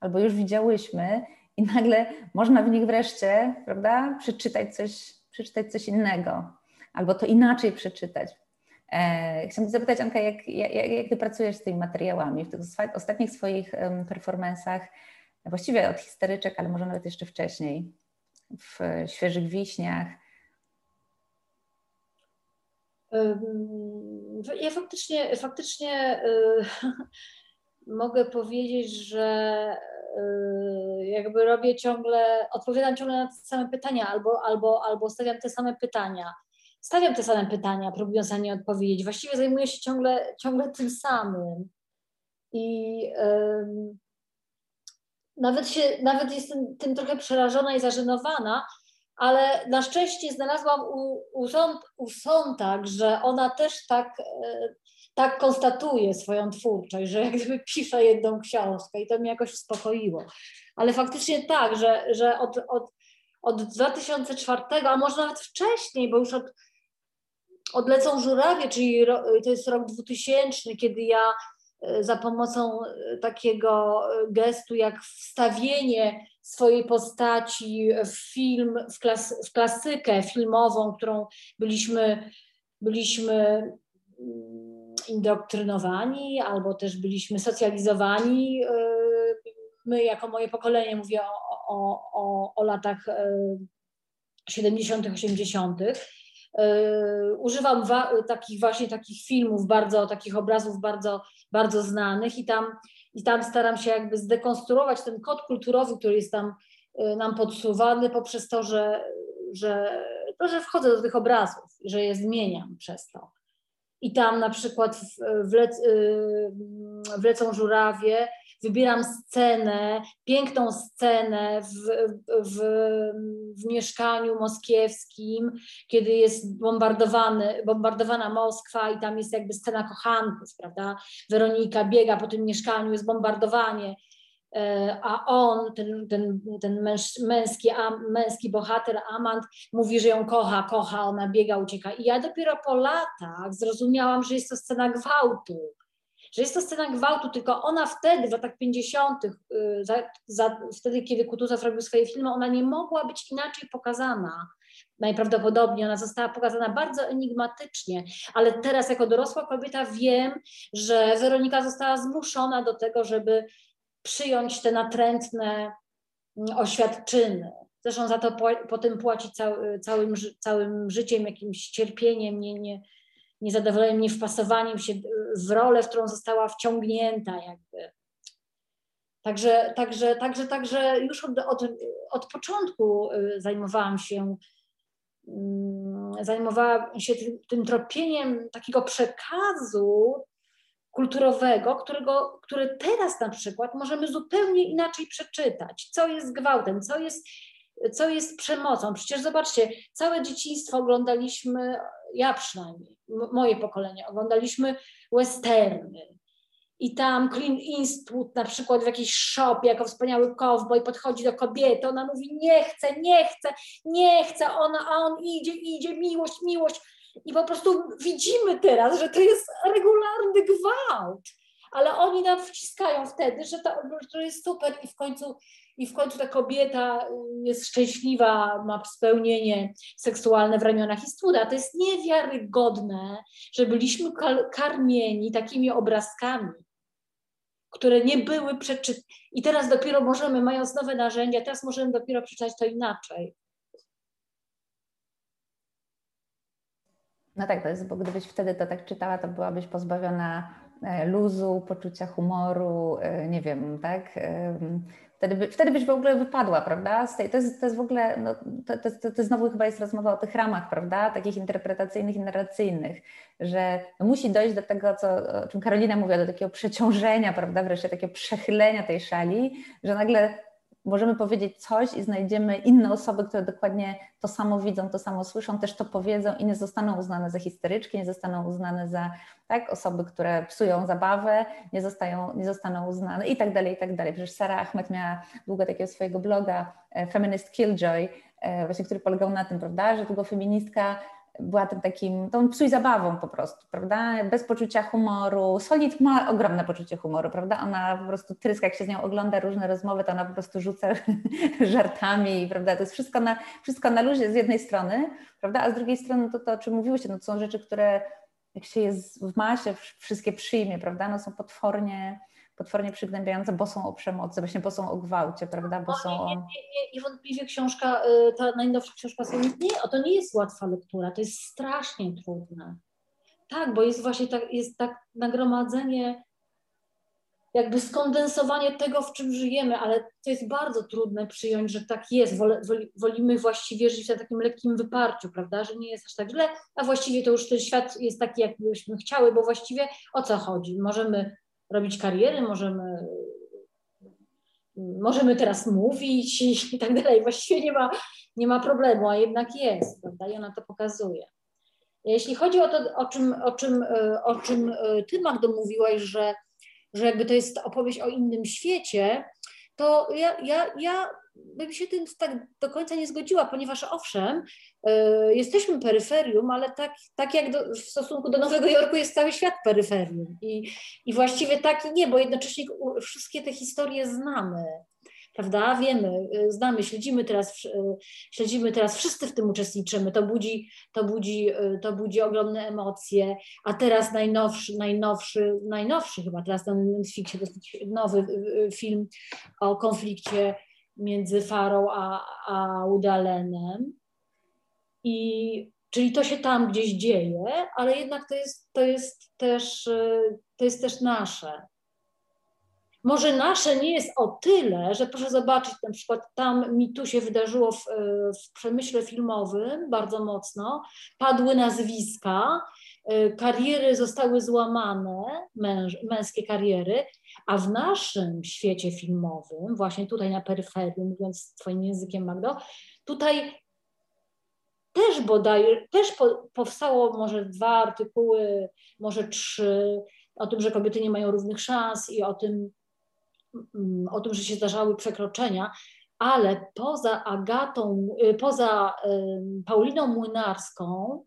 Speaker 2: albo już widziałyśmy i nagle można w nich wreszcie, prawda, przeczytać coś, przeczytać coś innego albo to inaczej przeczytać. E, chciałam zapytać, Anka, jak, jak, jak Ty pracujesz z tymi materiałami w tych ostatnich swoich performansach, właściwie od histeryczek, ale może nawet jeszcze wcześniej, w Świeżych Wiśniach?
Speaker 4: Ja faktycznie, faktycznie <laughs> mogę powiedzieć, że jakby robię ciągle, odpowiadam ciągle na te same pytania albo, albo, albo stawiam te same pytania stawiam te same pytania, próbując na nie odpowiedzieć. Właściwie zajmuję się ciągle, ciągle tym samym. I nawet, się, nawet jestem tym trochę przerażona i zażenowana, ale na szczęście znalazłam u, u, Sąd, u że ona też tak, e, tak konstatuje swoją twórczość, że jak gdyby pisze jedną książkę i to mnie jakoś uspokoiło. Ale faktycznie tak, że, że od, od, od 2004, a może nawet wcześniej, bo już od, odlecą żurawie, czyli to jest rok 2000, kiedy ja e, za pomocą e, takiego gestu jak wstawienie swojej postaci w film, w, klas, w klasykę filmową, którą byliśmy, byliśmy mm, indoktrynowani albo też byliśmy socjalizowani. E, my, jako moje pokolenie, mówię o, o, o, o latach 70., 80., e, używam takich właśnie takich filmów, bardzo takich obrazów bardzo, bardzo znanych i tam i tam staram się jakby zdekonstruować ten kod kulturowy, który jest tam y, nam podsuwany poprzez to, że, że, to, że wchodzę do tych obrazów, że je zmieniam przez to. I tam na przykład wlec, y, wlecą żurawie, wybieram scenę, piękną scenę w, w, w mieszkaniu moskiewskim, kiedy jest bombardowany, bombardowana Moskwa i tam jest jakby scena kochanków, prawda? Weronika biega po tym mieszkaniu, jest bombardowanie, e, a on, ten, ten, ten męż, męski, męski bohater, amant, mówi, że ją kocha, kocha, ona biega, ucieka. I ja dopiero po latach zrozumiałam, że jest to scena gwałtu że jest to scena gwałtu, tylko ona wtedy, w latach 50., y, za, za, wtedy, kiedy Kutuzow robił swoje filmy, ona nie mogła być inaczej pokazana. Najprawdopodobniej ona została pokazana bardzo enigmatycznie, ale teraz jako dorosła kobieta wiem, że Weronika została zmuszona do tego, żeby przyjąć te natrętne mm, oświadczyny. Zresztą za to potem płaci cały, całym, całym życiem, jakimś cierpieniem, nie, nie, niezadowoleniem, niewpasowaniem się w rolę, w którą została wciągnięta jakby. Także, także, także, także już od, od, od początku y, zajmowałam się mm, zajmowałam się tym, tym tropieniem takiego przekazu kulturowego, którego, który teraz na przykład możemy zupełnie inaczej przeczytać. Co jest gwałtem, co jest, co jest przemocą. Przecież zobaczcie, całe dzieciństwo oglądaliśmy, ja przynajmniej, moje pokolenie, oglądaliśmy westerny. I tam Clint Eastwood na przykład w jakiejś shopie jako wspaniały cowboy podchodzi do kobiety, ona mówi nie chcę, nie chcę, nie chcę, ona, a on idzie, idzie, miłość, miłość. I po prostu widzimy teraz, że to jest regularny gwałt, ale oni nam wciskają wtedy, że to, to jest super i w końcu i w końcu ta kobieta y, jest szczęśliwa, ma spełnienie seksualne w ramionach Istwuda. To jest niewiarygodne, że byliśmy karmieni takimi obrazkami, które nie były przeczytane. I teraz dopiero możemy, mając nowe narzędzia, teraz możemy dopiero przeczytać to inaczej.
Speaker 2: No tak, to jest, bo gdybyś wtedy to tak czytała, to byłabyś pozbawiona luzu, poczucia humoru, e, nie wiem, tak? Wtedy, by, wtedy byś w ogóle wypadła, prawda? Tej, to, jest, to jest w ogóle, no, to, to, to, znowu chyba jest rozmowa o tych ramach, prawda? Takich interpretacyjnych i narracyjnych, że musi dojść do tego, co, o czym Karolina mówiła, do takiego przeciążenia, prawda? Wreszcie takiego przechylenia tej szali, że nagle możemy powiedzieć coś i znajdziemy inne osoby, które dokładnie to samo widzą, to samo słyszą, też to powiedzą i nie zostaną uznane za histeryczki, nie zostaną uznane za tak, osoby, które psują zabawę, nie, zostają, nie zostaną uznane i tak dalej, i tak dalej. Przecież Sara Ahmed miała długo takiego swojego bloga e, Feminist Killjoy, e, właśnie, który polegał na tym, prawda, że tylko feministka była tym takim, tą psuj zabawą po prostu, prawda? Bez poczucia humoru. Solid ma ogromne poczucie humoru, prawda? Ona po prostu tryska, jak się z nią ogląda różne rozmowy, to ona po prostu rzuca <laughs> żartami, prawda? To jest wszystko na, wszystko na luzie z jednej strony, prawda? A z drugiej strony to, to o czym mówiłyście, no to są rzeczy, które jak się jest w masie, wszystkie przyjmie, prawda? No są potwornie potwornie przygnębiające, bo są o przemocy, właśnie bo są o gwałcie, prawda? Bo są
Speaker 4: o... Niewątpliwie książka, y, ta najnowsza książka nie, to nie jest łatwa lektura, to jest strasznie trudne. Tak, bo jest właśnie tak, jest tak nagromadzenie jakby skondensowanie tego, w czym żyjemy, ale to jest bardzo trudne przyjąć, że tak jest. Wolimy właściwie żyć na takim lekkim wyparciu, prawda, że nie jest aż tak źle, a właściwie to już ten świat jest taki, jakbyśmy chciały, bo właściwie o co chodzi? Możemy robić kariery, możemy możemy teraz mówić i, tak dalej. Właściwie nie ma, nie ma problemu, a jednak jest, prawda? I ona to pokazuje. Jeśli chodzi o to, o czym, o czym, o czym ty, Magdo, mówiłaś, że że jakby to jest opowieść o innym świecie, to ja, ja, ja bym się tym tak do końca nie zgodziła, ponieważ owszem, y, jesteśmy peryferium, ale tak, tak jak do, w stosunku do Nowego Jorku jest cały świat peryferium. I, I właściwie tak i nie, bo jednocześnie wszystkie te historie znamy prawda? Wiemy, y, znamy, śledzimy teraz, y, śledzimy teraz, wszyscy w tym uczestniczymy, to budzi, to budzi, to budzi ogromne emocje, a teraz najnowszy, najnowszy, najnowszy chyba teraz na Netflixie dosyć nowy film o konflikcie między Farą a, a Udalenem i czyli to się tam gdzieś dzieje, ale jednak to jest, to jest też, to jest też nasze. Może nasze nie jest o tyle, że proszę zobaczyć, na przykład tam mi tu się wydarzyło w, w przemyśle filmowym bardzo mocno, padły nazwiska, y, kariery zostały złamane, męż, męskie kariery, a w naszym świecie filmowym, właśnie tutaj na peryferii, mówiąc swoim językiem Magdo, tutaj też bodaj, też po, powstało może dwa artykuły, może trzy, o tym, że kobiety nie mają równych szans i o tym, Mm, o tym, że się zdarzały przekroczenia, ale poza Agatą, y, poza Pauliną Młynarską,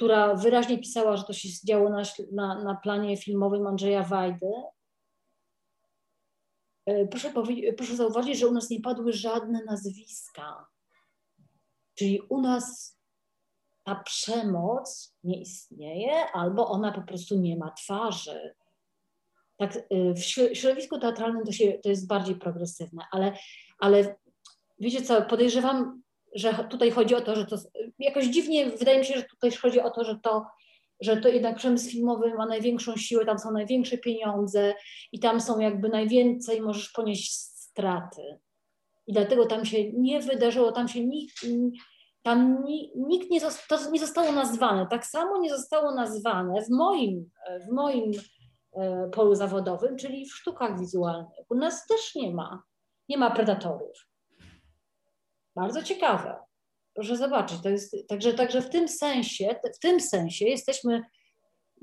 Speaker 4: która wyraźnie pisała, że to się działo na, na, na planie filmowym Andrzeja Wajdy, y, proszę, proszę zauważyć, że u nas nie padły żadne nazwiska. Czyli u nas ta przemoc nie istnieje, albo ona po prostu nie ma twarzy tak, y, w środowisku teatralnym to, się, to jest bardziej progresywne, ale, ale wiecie co, podejrzewam, że tutaj chodzi o to, że to jakoś dziwnie, wydaje mi się, że tutaj chodzi o to, że to, że to jednak przemysł filmowy ma największą siłę, tam są największe pieniądze i tam są jakby najwięcej możesz ponieść straty. I dlatego tam się nie wydarzyło, tam się nikt, tam nikt nie, to nie zostało nazwane. Tak samo nie zostało nazwane w moim, w moim E, polu zawodowym, czyli w sztukach wizualnych. U nas też nie ma, nie ma predatorów. Bardzo ciekawe. Proszę zobaczyć, to jest, także, także w tym sensie, w tym sensie jesteśmy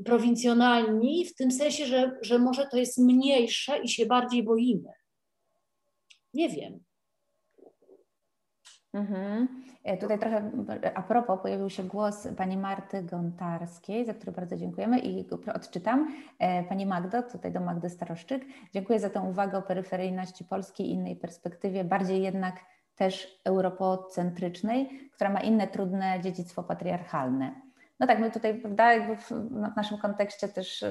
Speaker 4: prowincjonalni, w tym sensie, że, że może to jest mniejsze i się bardziej boimy. Nie wiem.
Speaker 2: Mhm. E, tutaj trochę a propos pojawił się głos pani Marty Gontarskiej, za który bardzo dziękujemy i go odczytam. E, pani Magdo, tutaj do Magdy Staroszczyk, dziękuję za tę uwagę o peryferyjności Polski i innej perspektywie, bardziej jednak też europocentrycznej, która ma inne trudne dziedzictwo patriarchalne. No tak, my tutaj, prawda, jakby w, w naszym kontekście też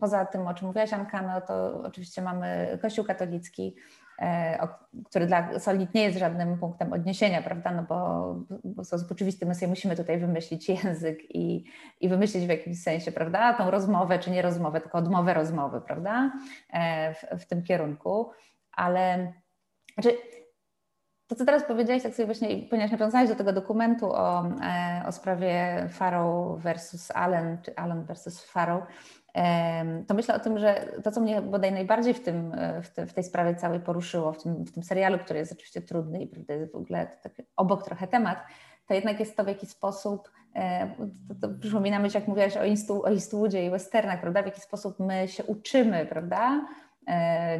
Speaker 2: poza tym, o czym mówiłaś Anka, no to oczywiście mamy Kościół katolicki, E, który dla Solid nie jest żadnym punktem odniesienia, prawda? No bo, bo w sposób oczywisty my sobie musimy tutaj wymyślić język i, i wymyślić w jakimś sensie, prawda? Tą rozmowę, czy nie rozmowę, tylko odmowę rozmowy, prawda? E, w, w tym kierunku. Ale znaczy, to, co teraz powiedziałeś, tak sobie właśnie, ponieważ nawiązałeś do tego dokumentu o, e, o sprawie Farrow versus Allen, czy Allen versus Farrow, to myślę o tym, że to, co mnie bodaj najbardziej w, tym, e, w, te, w tej sprawie całej poruszyło, w tym, w tym serialu, który jest oczywiście trudny i prawda, jest w ogóle tak obok trochę temat, to jednak jest to, w jaki sposób, e, to, to jak mówiłaś o, Instu, o Eastwoodzie i westernach, prawda, w jaki sposób my się uczymy, prawda,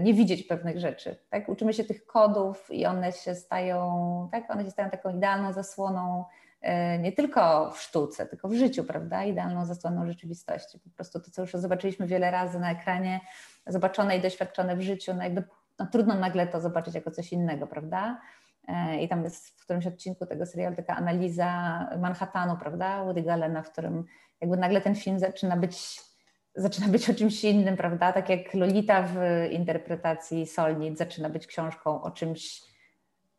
Speaker 2: nie widzieć pewnych rzeczy, tak, uczymy się tych kodów i one się stają, tak, one się stają taką idealną zasłoną E, nie tylko w sztuce, tylko w życiu, prawda? Idealną zasłoną rzeczywistości. Po prostu to, co już zobaczyliśmy wiele razy na ekranie, zobaczone i doświadczone w życiu, no jakby no trudno nagle to zobaczyć jako coś innego, prawda? E, I tam jest w którymś odcinku tego serialu taka analiza Manhattanu, prawda? Woody Gallena, w którym jakby nagle ten film zaczyna być, zaczyna być o czymś innym, prawda? Tak jak Lolita w interpretacji Solnit zaczyna być książką o czymś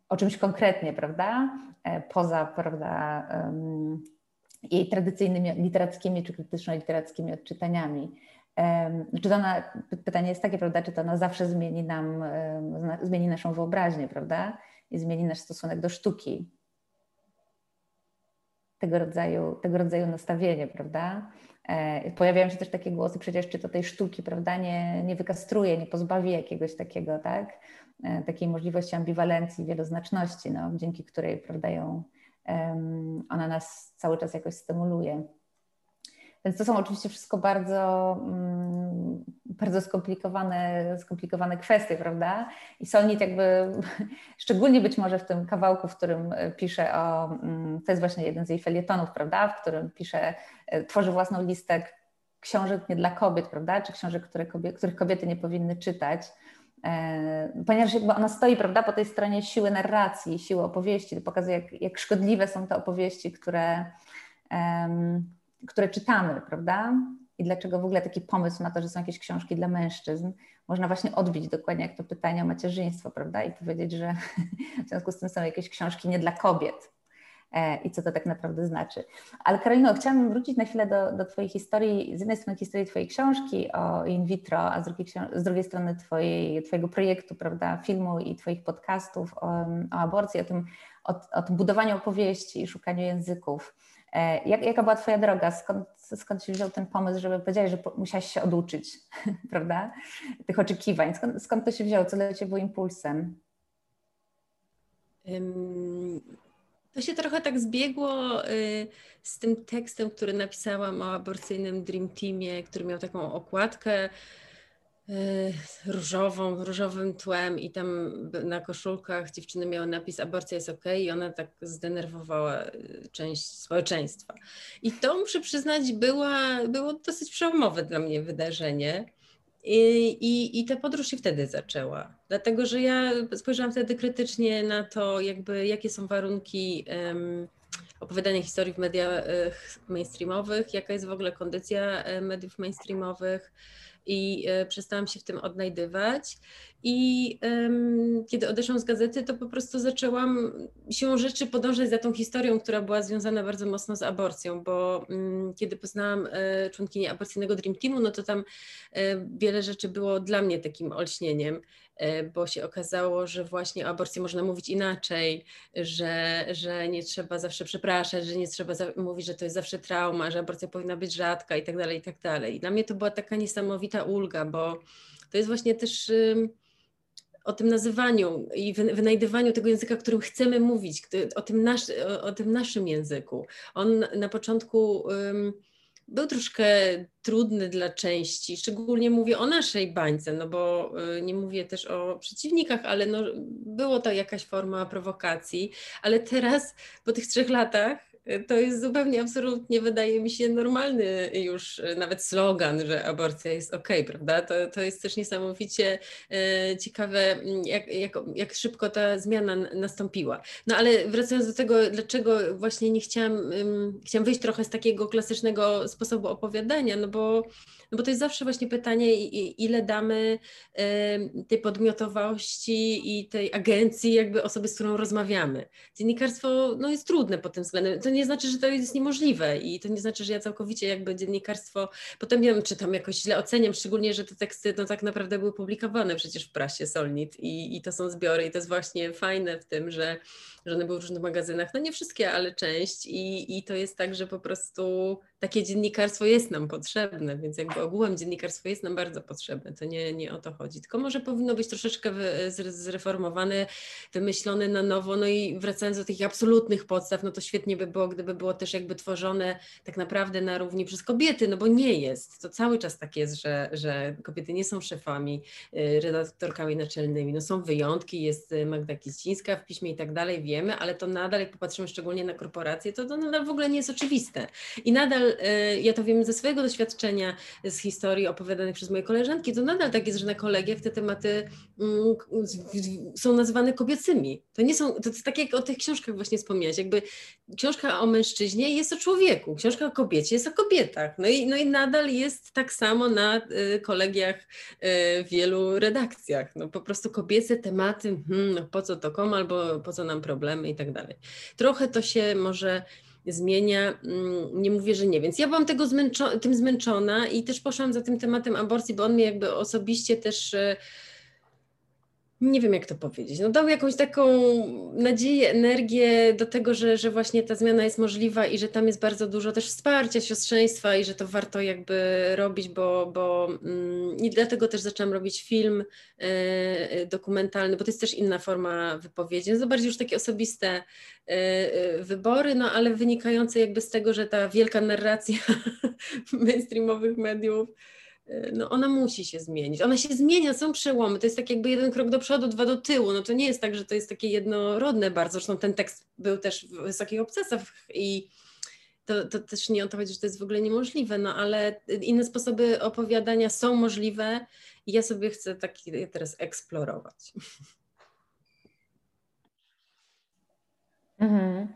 Speaker 2: o czymś konkretnie, prawda? E, poza, prawda, jej tradycyjnymi literackimi czy krytyczno-literackimi odczytaniami. czy to ona, pytanie jest takie, prawda, czy to ona zawsze zmieni nam, zmieni naszą wyobraźnię, prawda, i zmieni nasz stosunek do sztuki. Tego rodzaju, tego rodzaju nastawienie, prawda? E, pojawiają się też takie głosy, przecież czy to tej sztuki, prawda, nie, nie wykastruje, nie pozbawi jakiegoś takiego, tak, e, takiej możliwości ambiwalencji, wieloznaczności, no, dzięki której, prawda, ją, ona nas cały czas jakoś stymuluje. Więc to są oczywiście wszystko bardzo, mm, bardzo skomplikowane, skomplikowane kwestie, prawda? I Solnit jakby, <laughs> szczególnie być może w tym kawałku, w którym pisze o, mm, to jest właśnie jeden z jej felietonów, prawda? W którym pisze, e, tworzy własną listę książek nie dla kobiet, prawda? Czy książek, które kobiety, których kobiety nie powinny czytać. E, ponieważ jakby ona stoi prawda, po tej stronie siły narracji, siły opowieści, pokazuje, jak, jak szkodliwe są te opowieści, które, które czytamy, prawda? I dlaczego w ogóle taki pomysł na to, że są jakieś książki dla mężczyzn, można właśnie odbić dokładnie jak to pytanie o macierzyństwo, prawda? I powiedzieć, że <laughs> w związku z tym są jakieś książki nie dla kobiet. E, I co to tak naprawdę znaczy. Ale Karolino, chciałam wrócić na chwilę do, do Twojej historii, z jednej strony historii Twojej książki o in vitro, a z drugiej, z drugiej strony twojej, Twojego projektu, prawda, filmu i Twoich podcastów o, o aborcji, o tym, o, o tym budowaniu opowieści i szukaniu języków. E, jak, jaka była Twoja droga? Skąd, skąd się wziął ten pomysł, żeby powiedzieć, że musiałaś się oduczyć, <laughs> prawda? Tych oczekiwań. Skąd, skąd to się wzięło? Co dla Ciebie było impulsem?
Speaker 3: To się trochę tak zbiegło y, z tym tekstem, który napisałam o aborcyjnym Dream Teamie, który miał taką okładkę różową, różowym tłem i tam na koszulkach dziewczyny miały napis aborcja jest ok i ona tak zdenerwowała e, część społeczeństwa. I to muszę przyznać była, było dosyć przełomowe dla mnie wydarzenie. I, i, I ta podróż się wtedy zaczęła, dlatego że ja spojrzałam wtedy krytycznie na to, jakby jakie są warunki um, opowiadania historii w mediach mainstreamowych, jaka jest w ogóle kondycja mediów mainstreamowych, i e, przestałam się w tym odnajdywać. I um, kiedy odeszłam z gazety, to po prostu zaczęłam siłą rzeczy podążać za tą historią, która była związana bardzo mocno z aborcją, bo um, kiedy poznałam e, członkinię aborcyjnego Dream Teamu, no to tam e, wiele rzeczy było dla mnie takim olśnieniem, bo się okazało, że właśnie o aborcji można mówić inaczej, że, że nie trzeba zawsze przepraszać, że nie trzeba mówić, że to jest zawsze trauma, że aborcja powinna być rzadka i tak dalej, i tak dalej. I dla mnie to była taka niesamowita ulga, bo to jest właśnie też o tym nazywaniu i wynajdywaniu tego języka, którym chcemy mówić, o tym, nasz, o tym naszym języku. On na początku był troszkę trudny dla części, szczególnie mówię o naszej bańce, no bo y, nie mówię też o przeciwnikach, ale no, było to jakaś forma prowokacji, ale teraz po tych trzech latach to jest zupełnie absolutnie, wydaje mi się, normalny już nawet slogan, że aborcja jest ok, prawda? To, to jest też niesamowicie e, ciekawe, jak, jak, jak szybko ta zmiana nastąpiła. No ale wracając do tego, dlaczego właśnie nie chciałam, chciałam wyjść trochę z takiego klasycznego sposobu opowiadania, no bo no bo to jest zawsze właśnie pytanie, ile damy tej podmiotowości i tej agencji jakby osoby, z którą rozmawiamy. Dziennikarstwo no, jest trudne pod tym względem. To nie znaczy, że to jest niemożliwe i to nie znaczy, że ja całkowicie jakby dziennikarstwo potem wiem, czy tam jakoś źle oceniam, szczególnie, że te teksty no tak naprawdę były publikowane przecież w prasie Solnit i, i to są zbiory i to jest właśnie fajne w tym, że że one były w różnych magazynach, no nie wszystkie, ale część i, i to jest tak, że po prostu takie dziennikarstwo jest nam potrzebne, więc jakby ogółem dziennikarstwo jest nam bardzo potrzebne, to nie, nie o to chodzi, tylko może powinno być troszeczkę zreformowane, wymyślone na nowo, no i wracając do tych absolutnych podstaw, no to świetnie by było, gdyby było też jakby tworzone tak naprawdę na równi przez kobiety, no bo nie jest, to cały czas tak jest, że, że kobiety nie są szefami, y, redaktorkami naczelnymi, no są wyjątki, jest Magda Kiścińska w piśmie i tak dalej, wiemy, ale to nadal, jak popatrzymy szczególnie na korporacje, to to nadal w ogóle nie jest oczywiste. I nadal, e, ja to wiem ze swojego doświadczenia, z historii opowiadanych przez moje koleżanki, to nadal tak jest, że na kolegiach te tematy mm, są nazywane kobiecymi. To nie są, to jest tak jak o tych książkach właśnie wspomniałeś, jakby książka o mężczyźnie jest o człowieku, książka o kobiecie jest o kobietach. No i, no i nadal jest tak samo na y, kolegiach y, w wielu redakcjach. No po prostu kobiece tematy, hmm, no po co to kom albo po co nam problem problemy i tak dalej. Trochę to się może zmienia. Mm, nie mówię, że nie. Więc ja byłam tego zmęczo- tym zmęczona i też poszłam za tym tematem aborcji, bo on mnie jakby osobiście też e, nie wiem jak to powiedzieć, no dał jakąś taką nadzieję, energię do tego, że, że właśnie ta zmiana jest możliwa i że tam jest bardzo dużo też wsparcia, siostrzeństwa i że to warto jakby robić, bo, bo mm, i dlatego też zaczęłam robić film y, dokumentalny, bo to jest też inna forma wypowiedzi, no to bardziej już takie osobiste y, wybory, no ale wynikające jakby z tego, że ta wielka narracja <laughs> mainstreamowych mediów Y, no ona musi się zmienić. Ona się zmienia, są przełomy. To jest tak jakby jeden krok do przodu, dwa do tyłu. No to nie jest tak, że to jest takie jednorodne bardzo. Zresztą ten tekst był też w wysokich obcasach i to, to też nie o to chodzi, że to jest w ogóle niemożliwe, no ale inne sposoby opowiadania są możliwe i ja sobie chcę taki teraz eksplorować.
Speaker 2: Mhm.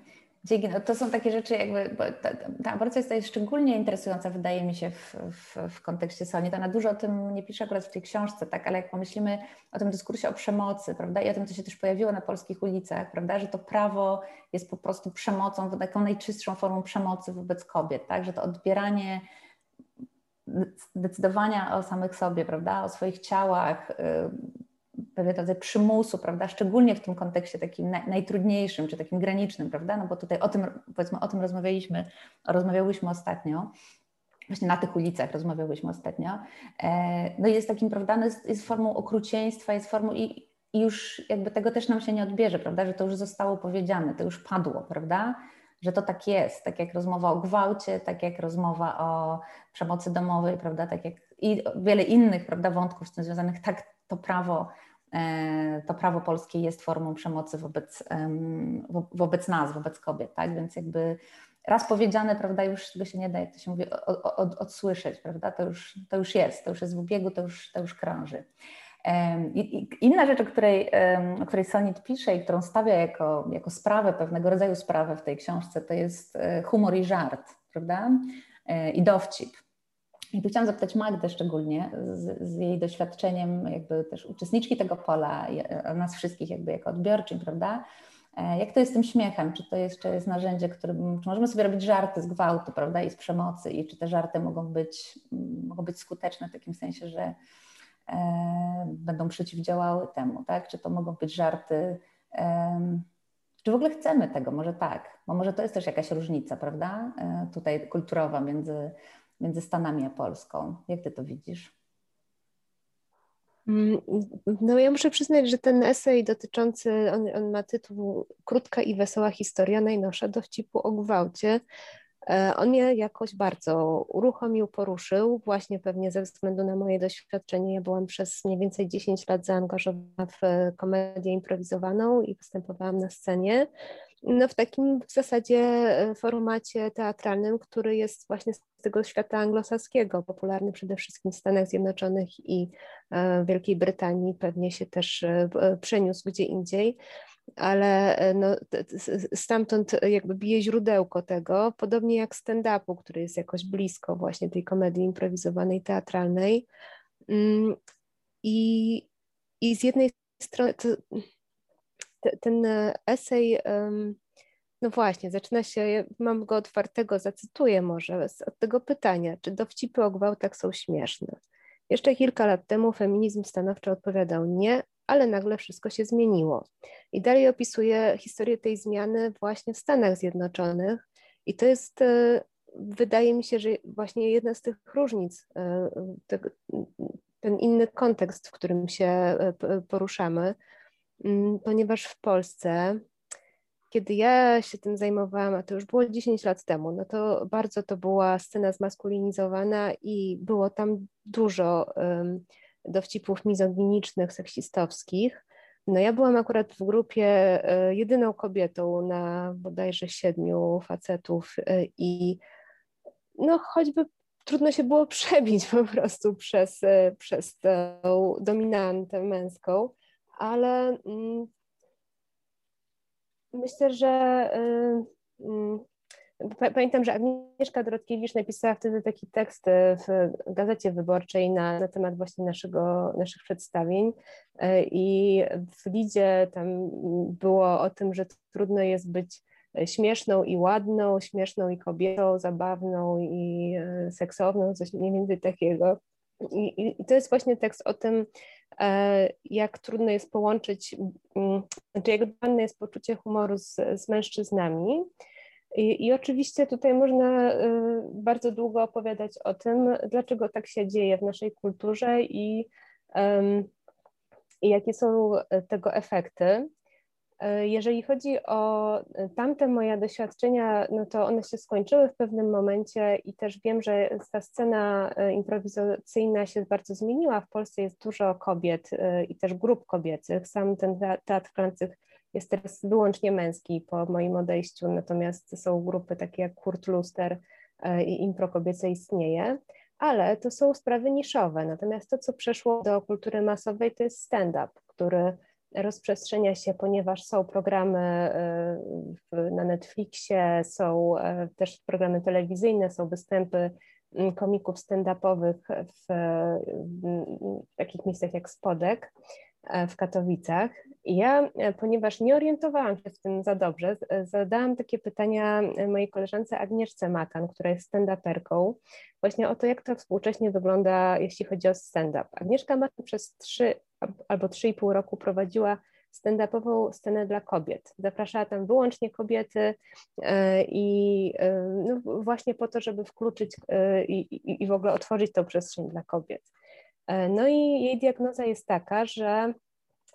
Speaker 2: Dzięki. No to są takie rzeczy, jakby ta, ta aborcja jest szczególnie interesująca, wydaje mi się, w, w, w kontekście Soni. To ona dużo o tym nie pisze akurat w tej książce, tak, ale jak pomyślimy o tym dyskursie o przemocy, prawda, i o tym, co się też pojawiło na polskich ulicach, prawda, że to prawo jest po prostu przemocą, taką najczystszą formą przemocy wobec kobiet, tak, że to odbieranie decydowania o samych sobie, prawda, o swoich ciałach, y, pewien rodzaj przymusu, prawda, szczególnie w tym kontekście takim najtrudniejszym, czy takim granicznym, prawda, no bo tutaj o tym, powiedzmy, o tym rozmawialiśmy, rozmawiałyśmy ostatnio, właśnie na tych ulicach rozmawiałyśmy ostatnio, e, no jest takim, prawda, no jest, jest formą okrucieństwa, jest formą i, i już jakby tego też nam się nie odbierze, prawda, że to już zostało powiedziane, to już padło, prawda, że to tak jest, tak jak rozmowa o gwałcie, tak jak rozmowa o przemocy domowej, prawda, tak jak i wiele innych, prawda, wątków z tym związanych, tak to prawo E, to prawo polskie jest formą przemocy wobec, wobec nas, wobec kobiet, tak? Więc jakby raz powiedziane, prawda, już tego się nie da, jak to się mówi, od, od, odsłyszeć, prawda? To już, to już jest, to już jest w ubiegu, to już, to już krąży. Inna rzecz, o której, o której Sonit pisze i którą stawia jako, jako sprawę, pewnego rodzaju sprawę w tej książce, to jest e, humor i żart, prawda? E, I dowcip. I tu chciałam zapytać Magdę szczególnie z, z, jej doświadczeniem jakby też uczestniczki tego pola, nas wszystkich jakby jako odbiorczyń, prawda? E, jak to jest z tym śmiechem? Czy to jeszcze jest narzędzie, którym, czy możemy sobie robić żarty z gwałtu, prawda, i z przemocy i czy te żarty mogą być, mogą być skuteczne w takim sensie, że e, będą przeciwdziałały temu, tak? Czy to mogą być żarty, e, czy w ogóle chcemy tego? Może tak, bo może to jest też jakaś różnica, prawda, e, tutaj kulturowa między między Stanami a Polską. Jak ty to widzisz?
Speaker 5: Mm, no ja muszę przyznać, że ten esej dotyczący, on, on ma tytuł Krótka i wesoła historia najnowsza dowcipu o gwałcie. E, on mnie jakoś bardzo uruchomił, poruszył, właśnie pewnie ze względu na moje doświadczenie. Ja byłam przez mniej więcej 10 lat zaangażowana w komedię improwizowaną i występowałam na scenie no w takim w zasadzie e, formacie teatralnym, który jest właśnie z tego świata anglosaskiego, popularny przede wszystkim w Stanach Zjednoczonych i e, Wielkiej Brytanii, pewnie się też e, przeniósł gdzie indziej, ale no, stamtąd jakby bije źródełko tego, podobnie jak stand-upu, który jest jakoś blisko właśnie tej komedii improwizowanej, teatralnej. Mm, I, i z jednej strony ten e, esej, no właśnie, zaczyna się, mam go otwartego, zacytuję może, od tego pytania, czy dowcipy o gwałtach są śmieszne. Jeszcze kilka lat temu feminizm stanowczo odpowiadał nie, ale nagle wszystko się zmieniło. I dalej opisuje historię tej zmiany właśnie w Stanach Zjednoczonych. I to jest, e, wydaje mi się, że właśnie jedna z tych różnic, e, ten inny kontekst, w którym się poruszamy, ponieważ w Polsce, kiedy ja się tym zajmowałam, a to już było 10 lat temu, no to bardzo to była scena zmaskulinizowana i było tam dużo um, dowcipów mizoginicznych, seksistowskich. No ja byłam akurat w grupie e, jedyną kobietą na bodajże siedmiu facetów e, i no choćby trudno się było <laughs> przebić po prostu przez, e, przez tą dominantę męską ale mm, myślę, że y, mm, Pamiętam, że Agnieszka Drodkiewicz napisała wtedy taki tekst w Gazecie Wyborczej na, na temat właśnie naszego, naszych przedstawień y, i w Lidzie tam było o tym, że trudno jest być śmieszną i ładną, śmieszną i kobietą, zabawną i seksowną, coś mniej więcej takiego. I, I, to jest właśnie tekst o tym, jak trudno jest połączyć, znaczy jak ważne jest poczucie humoru z, z mężczyznami. I, I, oczywiście tutaj można bardzo długo opowiadać o tym, dlaczego tak się dzieje w naszej kulturze i i jakie są e, tego efekty. E, jeżeli chodzi o e, tamte moje doświadczenia, no to one się skończyły w pewnym momencie i też wiem, że ta scena improwizacyjna się bardzo zmieniła. W Polsce jest dużo kobiet i też grup kobiecych. Sam ten teatr Francyk jest teraz wyłącznie męski po moim odejściu, natomiast są grupy takie jak Kurt Luster i Impro Kobiece istnieje ale to są sprawy niszowe. Natomiast to, co przeszło do kultury masowej, to jest stand-up, który rozprzestrzenia się, ponieważ są programy y, na Netflixie, są y, też programy telewizyjne, są występy mm, komików stand-upowych w, takich miejscach jak Spodek y, w Katowicach. I ja, ponieważ nie orientowałam się w tym za dobrze, zadałam takie pytania mojej koleżance Agnieszce Makan, która jest stand-uperką, właśnie o to, jak to współcześnie wygląda, jeśli chodzi o stand-up. Agnieszka Makan przez trzy albo trzy i pół roku prowadziła stand-upową scenę dla kobiet. Zapraszała tam wyłącznie kobiety e, i e, no właśnie po to, żeby wkluczyć e, i, i w ogóle otworzyć tą przestrzeń dla kobiet. No i jej diagnoza jest taka, że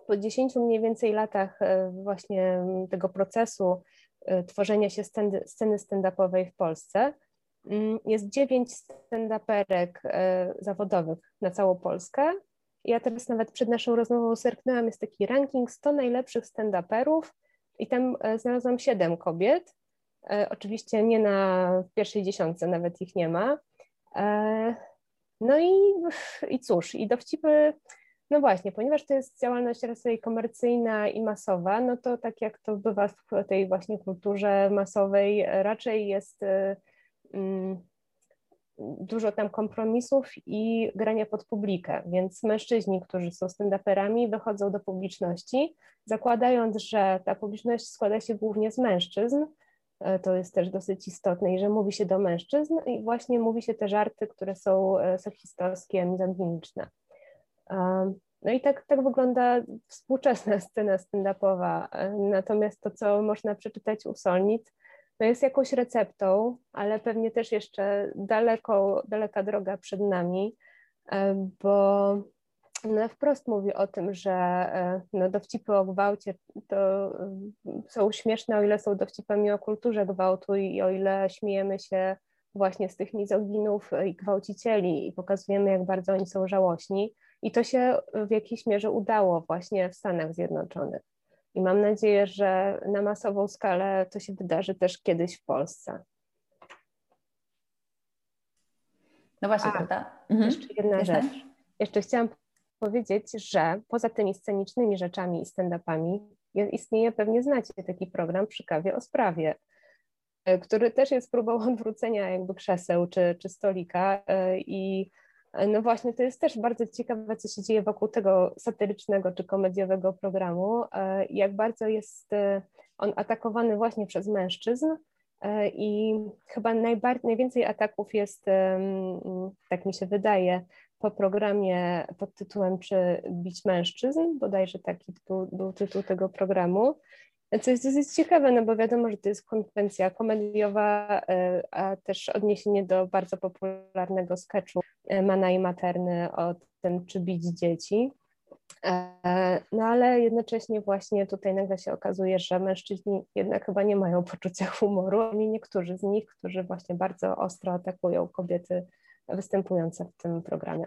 Speaker 5: po 10 mniej więcej latach właśnie tego procesu tworzenia się sceny stand-upowej w Polsce, mm, jest dziewięć stand-uperek zawodowych na całą Polskę ja teraz nawet przed naszą rozmową zerknęłam, jest taki ranking 100 najlepszych stand-uperów i tam e, znalazłam 7 kobiet. E, oczywiście nie na pierwszej dziesiątce, nawet ich nie ma. E, no i, i cóż, i dowcipy, właśnie, ponieważ to jest działalność raczej komercyjna i masowa, no to tak jak to bywa w tej właśnie kulturze masowej, raczej jest mm, dużo tam kompromisów i grania pod publikę, więc mężczyźni, którzy są stand-uperami, wychodzą do publiczności, zakładając, że ta publiczność składa się głównie z mężczyzn, e, to jest też dosyć istotne, i że mówi się do mężczyzn i właśnie mówi się te żarty, które są e, seksistowskie, mizoginiczne. No i tak, tak wygląda współczesna <laughs> scena stand-upowa. E, natomiast to, co można przeczytać u Solnit, no jest jakąś receptą, ale pewnie też jeszcze daleko, daleka droga przed nami, e, bo no wprost mówi o tym, że e, no, dowcipy o gwałcie to są śmieszne, o ile są dowcipami o kulturze gwałtu i o ile śmiejemy się właśnie z tych mizoginów i gwałcicieli i pokazujemy, jak bardzo oni są żałośni. I to się w jakiejś mierze udało właśnie w Stanach Zjednoczonych. I mam nadzieję, że na masową skalę to się wydarzy też kiedyś w Polsce.
Speaker 2: No właśnie,
Speaker 5: A,
Speaker 2: prawda?
Speaker 5: Mhm. Jeszcze jedna rzecz. Jeszcze chciałam powiedzieć, że poza tymi scenicznymi rzeczami i stand-upami istnieje, pewnie znacie taki program przy kawie o sprawie, e, który też jest próbą <laughs> odwrócenia jakby krzeseł czy, czy stolika e, i no właśnie, to jest też bardzo ciekawe, co się dzieje wokół tego satyrycznego czy komediowego programu, e, jak bardzo jest e, on atakowany właśnie przez mężczyzn e, i chyba najwięcej ataków jest, tak mi się wydaje, po programie pod tytułem Czy bić mężczyzn, bodajże taki był, był tytuł tego programu. Co jest dosyć ciekawe, no bo wiadomo, że to jest konwencja komediowa, a też odniesienie do bardzo popularnego sketchu Mana i Materny o tym, czy bić dzieci. E, no ale jednocześnie właśnie tutaj nagle się okazuje, że mężczyźni jednak chyba nie mają poczucia humoru, a niektórzy z nich, którzy właśnie bardzo ostro atakują kobiety występujące w tym programie.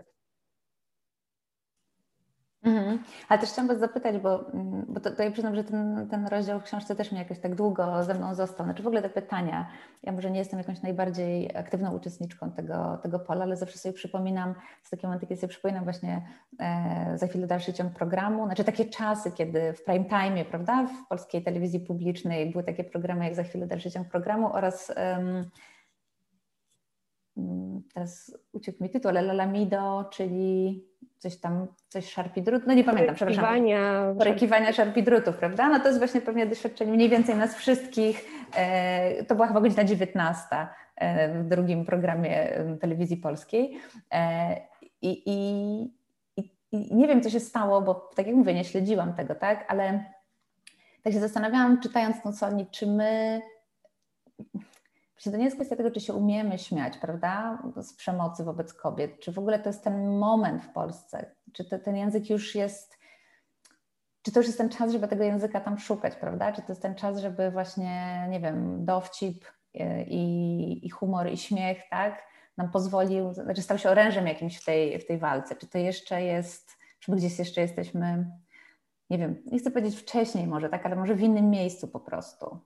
Speaker 2: Mhm. Ale też chciałam Was zapytać, bo, mm, bo to, to ja przyznam, że ten, ten rozdział w książce też mi jakoś tak długo ze mną został. Znaczy w ogóle te pytania, ja może nie jestem jakąś najbardziej aktywną uczestniczką tego, tego pola, ale zawsze sobie przypominam, z takiego momentu, kiedy sobie przypominam właśnie e, za chwilę dalszy ciąg programu, znaczy takie czasy, kiedy w prime time, prawda, w polskiej telewizji publicznej były takie programy jak za chwilę dalszy ciąg programu oraz teraz uciekł mi tytuł, ale Lalamido, czyli coś tam, coś szarpi drut, no nie pamiętam, przepraszam. Porykiwania szarpi drutów, prawda? No to jest właśnie pewnie doświadczenie mniej więcej nas wszystkich, E, to była chyba godzina 19 e, w drugim programie telewizji polskiej. I, i, i nie wiem, co się stało, bo tak jak mówię, nie śledziłam tego, tak, ale tak się zastanawiałam, czytając tą Solni, czy my to nie jest kwestia tego, czy się umiemy śmiać, prawda, z przemocy wobec kobiet, czy w ogóle to jest ten moment w Polsce, czy to, ten język już jest, czy to już jest ten czas, żeby tego języka tam szukać, prawda, czy to jest ten czas, żeby właśnie, nie wiem, dowcip y, i, i humor i śmiech, tak, nam pozwolił, znaczy stał się orężem jakimś w tej, w tej walce, czy to jeszcze jest, czy my gdzieś jeszcze jesteśmy, nie wiem, nie chcę powiedzieć wcześniej może, tak, ale może w innym miejscu po prostu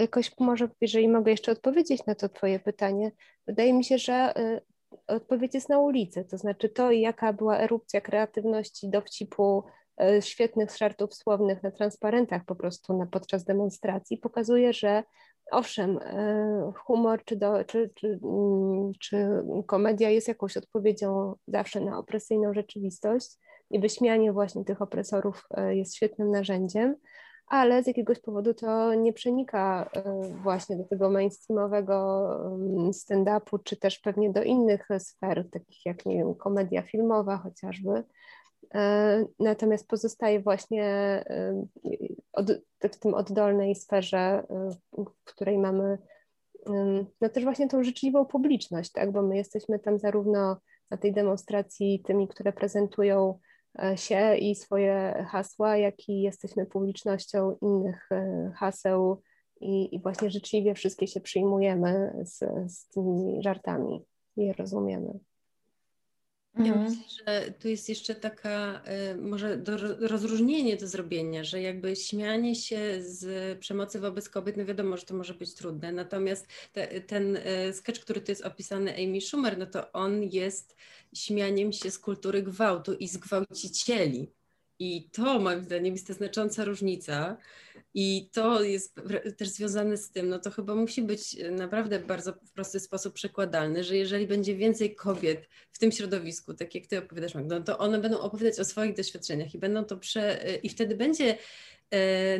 Speaker 5: jakoś może, jeżeli mogę jeszcze odpowiedzieć na to Twoje pytanie, wydaje mi się, że y, odpowiedź jest na ulicy, to znaczy to, jaka była erupcja kreatywności, dowcipu, y, świetnych żartów słownych na transparentach po prostu na, podczas demonstracji, pokazuje, że owszem, y, humor czy, do, czy, czy, mm, czy komedia jest jakąś odpowiedzią zawsze na opresyjną rzeczywistość i wyśmianie właśnie tych opresorów jest świetnym narzędziem, ale z jakiegoś powodu to nie przenika e, właśnie do tego mainstreamowego stand-upu, czy też pewnie do innych sfer, takich jak nie wiem, komedia filmowa chociażby. E, natomiast pozostaje właśnie e, w tym oddolnej sferze, w której mamy no też właśnie tą życzliwą publiczność, tak? bo my jesteśmy tam zarówno na tej demonstracji tymi, które prezentują się i swoje hasła, jak i jesteśmy publicznością innych e, haseł i, i właśnie życzliwie wszystkie się przyjmujemy z, z tymi żartami i je rozumiemy.
Speaker 3: Ja mhm. myślę, że tu jest jeszcze taka y, może do, rozróżnienie do zrobienia, że jakby śmianie się z przemocy wobec kobiet, no wiadomo, że to może być trudne, natomiast te, ten y, sketch, który tu jest opisany Amy Schumer, no to on jest śmianiem się z kultury gwałtu i z gwałcicieli. I to moim zdaniem jest ta znacząca różnica. I to jest też związane z tym, no to chyba musi być naprawdę bardzo w prosty sposób przekładalny, że jeżeli będzie więcej kobiet w tym środowisku, tak jak ty opowiadasz, no to one będą opowiadać o swoich doświadczeniach i będą to prze... i wtedy będzie E,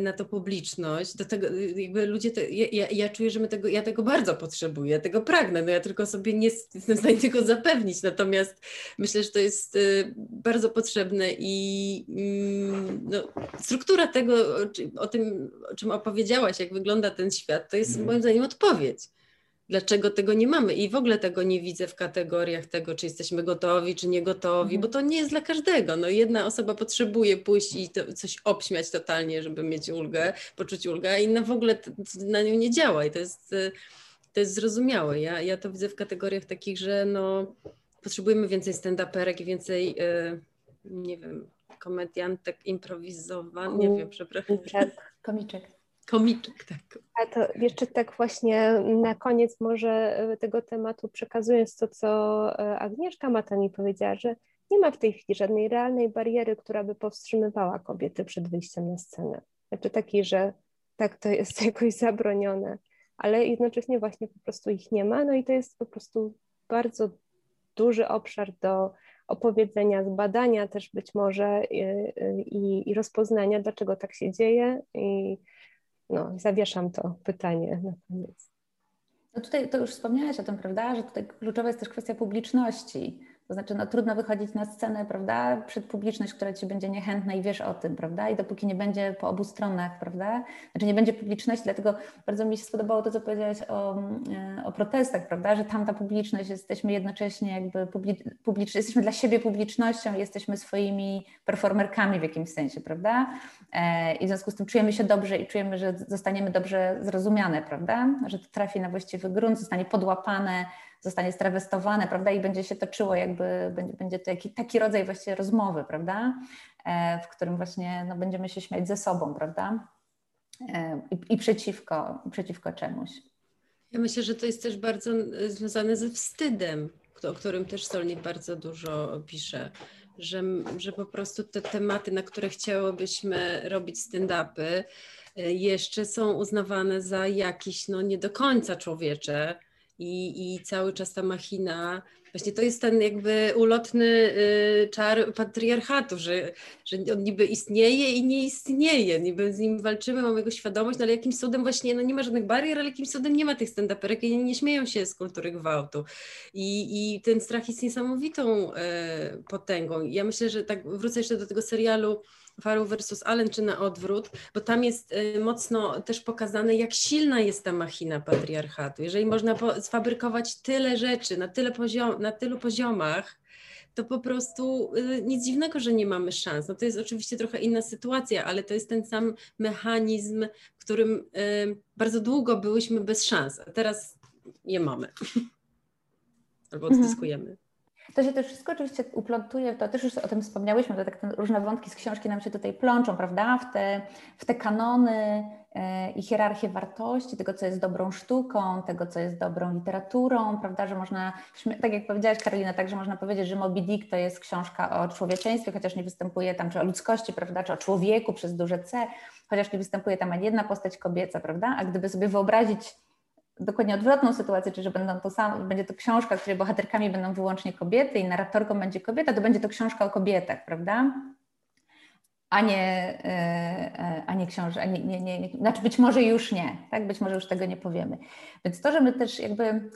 Speaker 3: na to publiczność, do tego jakby ludzie, te, ja, ja, czuję, że my tego, ja tego bardzo potrzebuję, tego pragnę, no ja tylko sobie nie <laughs> jestem w stanie tego zapewnić, natomiast myślę, że to jest e, bardzo potrzebne i mm, no, struktura tego, o tym, o czym opowiedziałaś, jak wygląda ten świat, to jest mhm. moim zdaniem odpowiedź dlaczego tego nie mamy. I w ogóle tego nie widzę w kategoriach tego, czy jesteśmy gotowi, czy nie gotowi, bo to nie jest dla każdego. No, jedna osoba potrzebuje pójść i to, coś obśmiać totalnie, żeby mieć ulgę, poczuć ulgę, a inna w ogóle na nią nie działa i to jest, to jest zrozumiałe. Ja, ja to widzę w kategoriach takich, że no, potrzebujemy więcej stand-uperek i więcej, e, nie wiem, komediantek improwizowanych, nie wiem, przepraszam.
Speaker 2: Komiczek.
Speaker 3: Komiczek, tak.
Speaker 5: A to jeszcze tak właśnie na koniec może tego tematu przekazując to, co e, Agnieszka Matani powiedziała, że nie ma w tej chwili żadnej realnej bariery, która by powstrzymywała kobiety przed wyjściem na scenę. Znaczy takiej, że tak to jest <laughs> jakoś zabronione, ale jednocześnie właśnie po prostu ich nie ma, no i to jest po prostu bardzo duży obszar do opowiedzenia, zbadania też być może i, e, e, i, i rozpoznania, dlaczego tak się dzieje i no, zawieszam to pytanie na koniec.
Speaker 2: No tutaj to już wspomniałaś o tym, prawda, że tutaj kluczowa jest też kwestia publiczności. To znaczy, no, trudno wychodzić na scenę, prawda, przed publiczność, która ci będzie niechętna i wiesz o tym, prawda? I dopóki nie będzie po obu stronach, prawda? Znaczy nie będzie publiczności, dlatego bardzo mi się spodobało to, co powiedziałaś o, e, o protestach, prawda? Że tam ta publiczność, jesteśmy jednocześnie jakby publicz, jesteśmy dla siebie publicznością, jesteśmy swoimi performerkami w jakimś sensie, prawda? E, I w związku z tym czujemy się dobrze i czujemy, że zostaniemy dobrze zrozumiane, prawda? Że to trafi na właściwy grunt, zostanie podłapane, zostanie strawestowane, prawda, i będzie się toczyło jakby, będzie, będzie to taki, taki rodzaj właściwie rozmowy, prawda, e, w którym właśnie no, będziemy się śmiać ze sobą, prawda, e, i, i przeciwko, przeciwko czemuś.
Speaker 3: Ja myślę, że to jest też bardzo związane ze wstydem, o którym też Solnit bardzo dużo pisze, że, że po prostu te tematy, na które chciałybyśmy robić stand-upy, e, jeszcze są uznawane za jakieś no, nie do końca człowiecze, i, i cały czas ta machina Właśnie to jest ten jakby ulotny y, czar patriarchatu, że, że on niby istnieje i nie istnieje, niby z nim walczymy, mamy jego świadomość, no ale jakimś cudem właśnie, no nie ma żadnych barier, ale jakimś cudem nie ma tych stand-uperek i nie, śmieją się z kultury gwałtu. I, i ten strach jest niesamowitą y, potęgą. Ja myślę, że tak wrócę jeszcze do tego serialu Farrow versus Allen, czy na odwrót, bo tam jest y, mocno też pokazane, jak silna jest ta machina patriarchatu. Jeżeli można sfabrykować tyle rzeczy na, tyle poziom, na tylu poziomach, to po prostu y, nic dziwnego, że nie mamy szans. No to jest oczywiście trochę inna sytuacja, ale to jest ten sam mechanizm, w którym y, bardzo długo byłyśmy bez szans, a teraz je mamy. <laughs> Albo mhm. odzyskujemy.
Speaker 2: To się też wszystko oczywiście uplątuje, to też już o tym wspomniałyśmy, to tak te różne wątki z książki nam się tutaj plączą, prawda, w te, w te kanony e, i hierarchię wartości, tego, co jest dobrą sztuką, tego, co jest dobrą literaturą, prawda, że można, tak jak powiedziałaś Karolina, także można powiedzieć, że Moby Dick to jest książka o człowieczeństwie, chociaż nie występuje tam, czy o ludzkości, prawda, czy o człowieku przez duże C, chociaż nie występuje tam ani jedna postać kobieca, prawda, a gdyby sobie wyobrazić dokładnie odwrotną sytuację, czyli że będą to sam, będzie to książka, której bohaterkami będą wyłącznie kobiety i narratorką będzie kobieta, to będzie to książka o kobietach, prawda? A nie, e, e, a nie książka, nie, nie, nie, znaczy być może już nie, tak? Być może już tego nie powiemy. Więc to, że my też jakby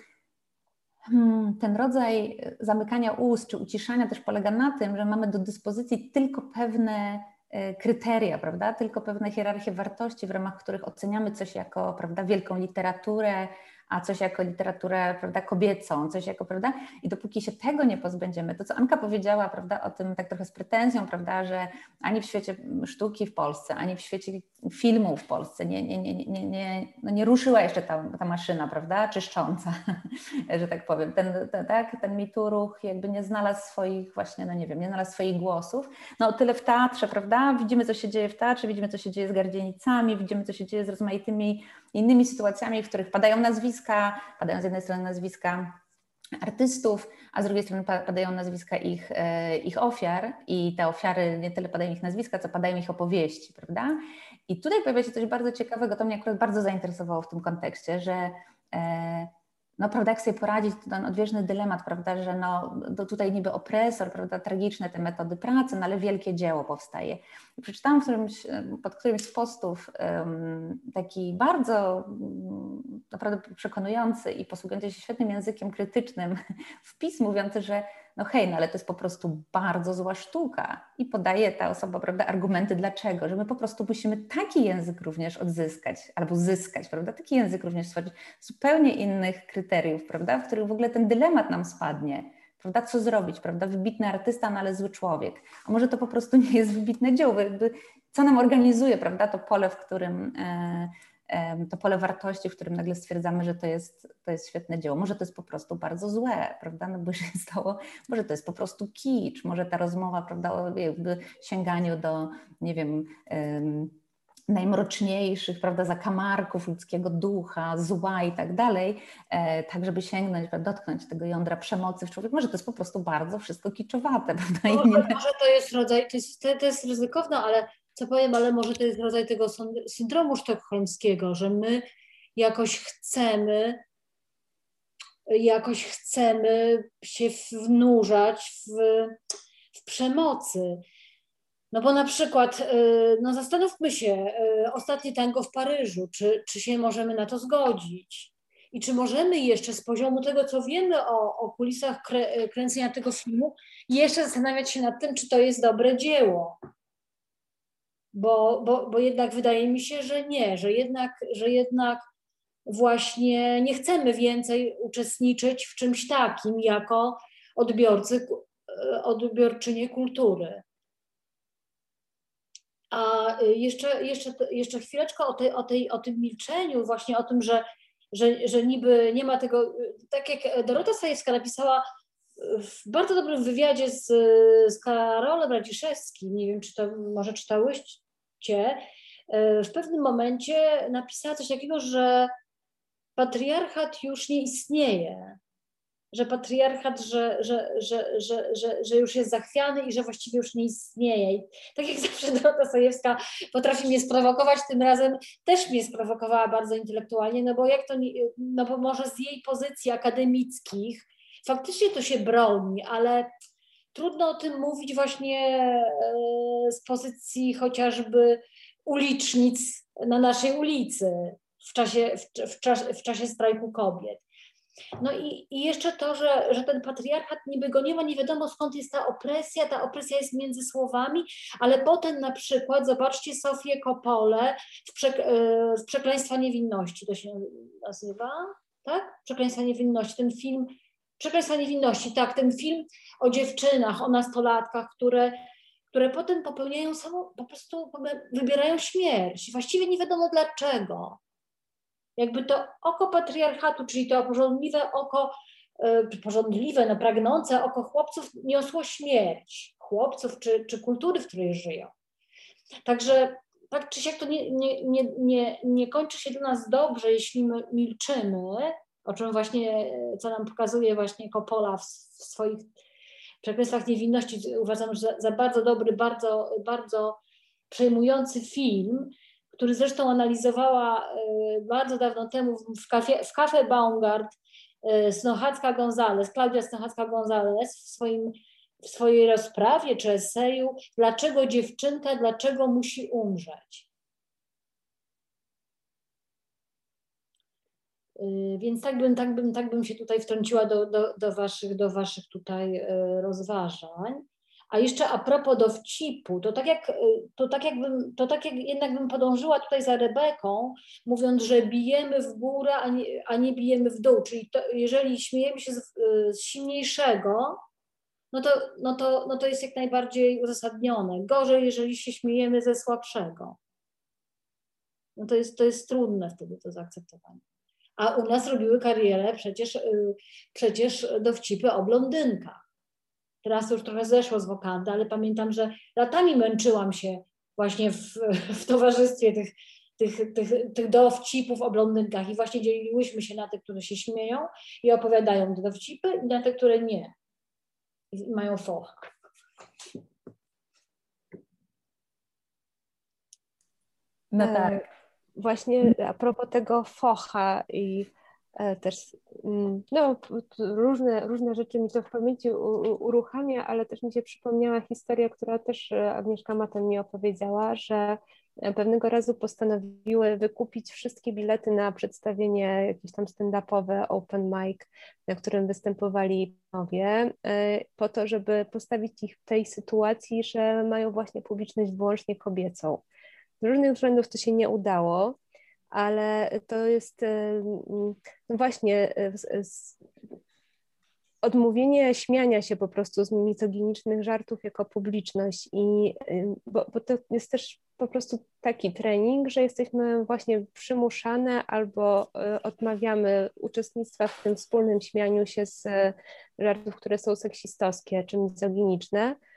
Speaker 2: hmm, ten rodzaj zamykania ust czy uciszania też polega na tym, że mamy do dyspozycji tylko pewne kryteria, prawda? Tylko pewne hierarchie wartości, w ramach których oceniamy coś jako, prawda, wielką literaturę, a coś jako literaturę prawda, kobiecą, coś jako, prawda? I dopóki się tego nie pozbędziemy, to co Anka powiedziała, prawda, o tym tak trochę z pretensją, prawda, że ani w świecie sztuki w Polsce, ani w świecie filmu w Polsce nie, nie, nie, nie, nie, no nie ruszyła jeszcze ta, ta maszyna, prawda, czyszcząca, <laughs> że tak powiem. Ten, ten, tak, ten mitu ruch jakby nie znalazł swoich właśnie, no nie wiem, nie znalazł swoich głosów. No tyle w teatrze, prawda, widzimy, co się dzieje w teatrze, widzimy, co się dzieje z gardzienicami, widzimy, co się dzieje z rozmaitymi innymi sytuacjami, w których padają nazwiska, padają z jednej strony nazwiska artystów, a z drugiej strony padają nazwiska ich, e, ich ofiar i te ofiary nie tyle padają ich nazwiska, co padają ich opowieści, prawda? I tutaj pojawia się coś bardzo ciekawego, to mnie akurat bardzo zainteresowało w tym kontekście, że e, no prawda, jak sobie poradzić, to ten odwieczny dylemat, prawda, że no tutaj niby opresor, prawda, tragiczne te metody pracy, no ale wielkie dzieło powstaje. I przeczytałam w którymś, pod którymś z postów um, taki bardzo um, naprawdę przekonujący i posługujący się świetnym językiem krytycznym <laughs> wpis mówiący, że no hej, no ale to jest po prostu bardzo zła sztuka. I podaje ta osoba, prawda, argumenty dlaczego, że my po prostu musimy taki język również odzyskać albo zyskać, prawda, taki język również stworzyć, zupełnie innych kryteriów, prawda, w których w ogóle ten dylemat nam spadnie, prawda, co zrobić, prawda, wybitny artysta, no ale zły człowiek, a może to po prostu <laughs> nie jest wybitne dzieło, jakby co nam organizuje, prawda, to pole, w którym... To pole wartości, w którym nagle stwierdzamy, że to jest, to jest świetne dzieło. Może to jest po prostu bardzo złe, prawda? No bo się <laughs> stało, może to jest po prostu kicz, może ta rozmowa, prawda, o jakby sięganiu do, nie wiem, um, najmroczniejszych, prawda, zakamarków ludzkiego ducha, zła i tak dalej, e, tak żeby sięgnąć, dotknąć tego jądra przemocy w człowieku. Może to jest po prostu bardzo wszystko kiczowate, <laughs> prawda?
Speaker 4: No, nie... Może to jest rodzaj, to jest, to jest ryzykowne, ale co powiem, ale może to jest rodzaj tego syndromu sztokholmskiego, że my jakoś chcemy, jakoś chcemy się wnurzać w, w przemocy. No bo na przykład, y, no zastanówmy się, y, ostatnie tango w Paryżu, czy, czy się możemy na to zgodzić? I czy możemy jeszcze z poziomu tego, co wiemy o, o kulisach krę, kręcenia tego filmu, jeszcze zastanawiać się nad tym, czy to jest dobre dzieło? Bo, bo, bo jednak wydaje mi się, że nie, że jednak, że jednak właśnie nie chcemy więcej uczestniczyć w czymś takim jako odbiorcy, odbiorczynie kultury. A jeszcze, jeszcze, jeszcze chwileczkę o, tej, o, tej, o tym milczeniu, właśnie o tym, że, że, że niby nie ma tego, tak jak Dorota Sajewska napisała w bardzo dobrym wywiadzie z, z Karolem Radziszewskim, nie wiem, czy to może czytałeś, E, w pewnym momencie napisała coś takiego, że patriarchat już nie istnieje, że patriarchat, że, że, że, że, że, że już jest zachwiany i że właściwie już nie istnieje. I tak jak <laughs> zawsze Dorota Sajewska potrafi mnie sprowokować, tym razem też mnie sprowokowała bardzo intelektualnie, no bo jak to, no bo może z jej pozycji akademickich, faktycznie to się broni, ale trudno o tym mówić właśnie e, z pozycji chociażby ulicznic na naszej ulicy w czasie, w, w, czasie, w czasie strajku kobiet. No i, i jeszcze to, że, że ten patriarchat niby go nie ma, nie wiadomo skąd jest ta opresja, ta opresja jest między słowami, ale potem na przykład zobaczcie Sofię Kopole w, prze, e, w Przekleństwa Niewinności, to się nazywa, tak? Przekleństwa Niewinności, ten film, Przekleństwa Niewinności, tak, ten film o dziewczynach, o nastolatkach, które które potem popełniają samo, po prostu wybierają śmierć. Właściwie nie wiadomo dlaczego jakby to oko patriarchatu, czyli to porządliwe oko, e, porządliwe, no, pragnące oko chłopców niosło śmierć chłopców czy, czy kultury, w której żyją. Także tak czy siak to nie, nie, nie, nie, nie kończy się dla nas dobrze, jeśli my milczymy, o czym właśnie, co nam pokazuje właśnie Coppola w, w swoich przekleństwach niewinności. Uważam, że za, za bardzo dobry, bardzo, bardzo przejmujący film, który zresztą analizowała e, bardzo dawno temu w kafie, w Cafe Baumgart e, Snochacka Gonzales, Klaudia Snochacka Gonzales w, swoim, w swojej rozprawie czy eseju Dlaczego dziewczynka, dlaczego musi umrzeć? Więc tak bym, tak bym, tak bym się tutaj wtrąciła do, do, do, waszych, do waszych tutaj rozważań. A jeszcze a propos dowcipu, to tak, jak, to, tak jakbym, to tak jak jednak bym podążyła tutaj za Rebeką, mówiąc, że bijemy w górę, a nie, a nie bijemy w dół. Czyli to, jeżeli śmiejemy się z, z silniejszego, no to, no, to, no to jest jak najbardziej uzasadnione. Gorzej, jeżeli się śmiejemy ze słabszego. No to jest, to jest trudne wtedy to zaakceptowanie. A u nas robiły karierę przecież, przecież dowcipy o blondynkach. Teraz już trochę zeszło z wokandy, ale pamiętam, że latami męczyłam się właśnie w, w towarzystwie tych, tych, tych, tych dowcipów o blondynkach i właśnie dzieliłyśmy się na te, które się śmieją i opowiadają te dowcipy i na te, które nie. I mają focha.
Speaker 5: No e, tak. Właśnie a propos tego focha i E, też mm, no, różne, różne rzeczy mi to w pamięci uruchamia, ale też mi się przypomniała historia, która też e, Agnieszka Matem mi opowiedziała, że e, pewnego razu postanowiły wykupić wszystkie bilety na przedstawienie jakieś tam stand-upowe, open mic, na którym występowali panowie, po to, żeby postawić ich w tej sytuacji, że mają właśnie publiczność wyłącznie kobiecą. Z różnych względów to się nie udało, ale to jest no właśnie odmówienie śmiania się po prostu z mitogenicznych żartów jako publiczność i bo, bo, to jest też po prostu taki trening, że jesteśmy właśnie przymuszane albo e, odmawiamy uczestnictwa w tym wspólnym śmianiu się z żartów, które są seksistowskie czy mizoginiczne, E,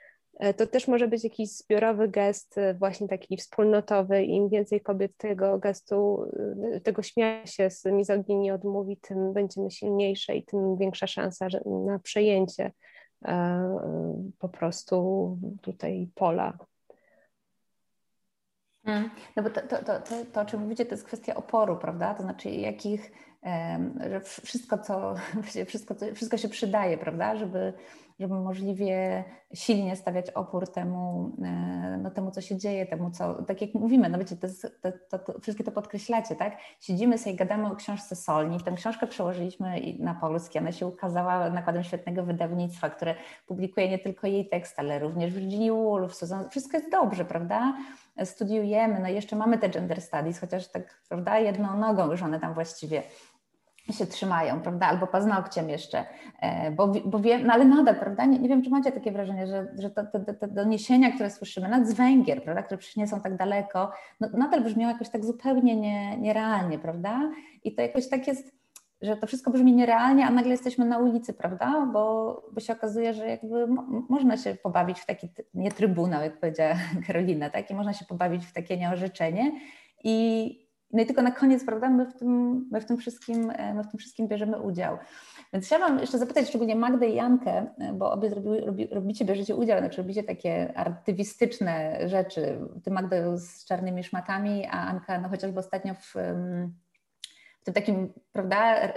Speaker 5: to też może być jakiś zbiorowy gest, e, właśnie taki wspólnotowy. Im więcej kobiet tego gestu, e, tego śmiania się z mizoginii odmówi, tym będziemy silniejsze i tym większa szansa na przejęcie po prostu tutaj pola.
Speaker 2: Hmm. No bo to, to, to, to, to, o czym mówicie, to jest kwestia oporu, prawda? To znaczy, jakich, że wszystko, co, <laughs> wszystko, wszystko się przydaje, prawda? Żeby żeby możliwie silnie stawiać opór temu, e, no, temu co się dzieje, temu, co, tak jak mówimy, no wiecie, to, to, to, wszystkie to podkreślacie, tak? Siedzimy sobie, gadamy o książce Solni, tę książkę przełożyliśmy na polski, ona się ukazała nakładem świetnego wydawnictwa, które publikuje nie tylko jej tekst, ale również Virginia Woolf, Susan, wszystko jest dobrze, prawda? Studiujemy, no jeszcze mamy te gender studies, chociaż tak, prawda, jedną nogą już one tam właściwie się trzymają, prawda, albo paznokciem jeszcze, e, bo, bo wiem, no ale nadal, prawda, nie, nie wiem, czy macie takie wrażenie, że, że te, te, te doniesienia, które słyszymy, nawet z Węgier, prawda, które przecież nie są tak daleko, no, nadal brzmią jakoś tak zupełnie nie, nierealnie, prawda, i to jakoś tak jest, że to wszystko brzmi nierealnie, a nagle jesteśmy na ulicy, prawda, bo, bo się okazuje, że jakby mo, można się pobawić w taki, nie trybunał, jak powiedziała <laughs> Karolina, tak, i można się pobawić w takie nieorzeczenie. I no i tylko na koniec, prawda, my w tym, my w tym, wszystkim, e, my w tym wszystkim bierzemy udział. Więc chciałam jeszcze zapytać szczególnie Magdę i Jankę, e, bo obie zrobiły, robi, robicie, bierzecie udział, znaczy robicie takie artywistyczne rzeczy. Ty Magda z czarnymi szmatami, a Anka no chociażby ostatnio w, w tym takim, prawda,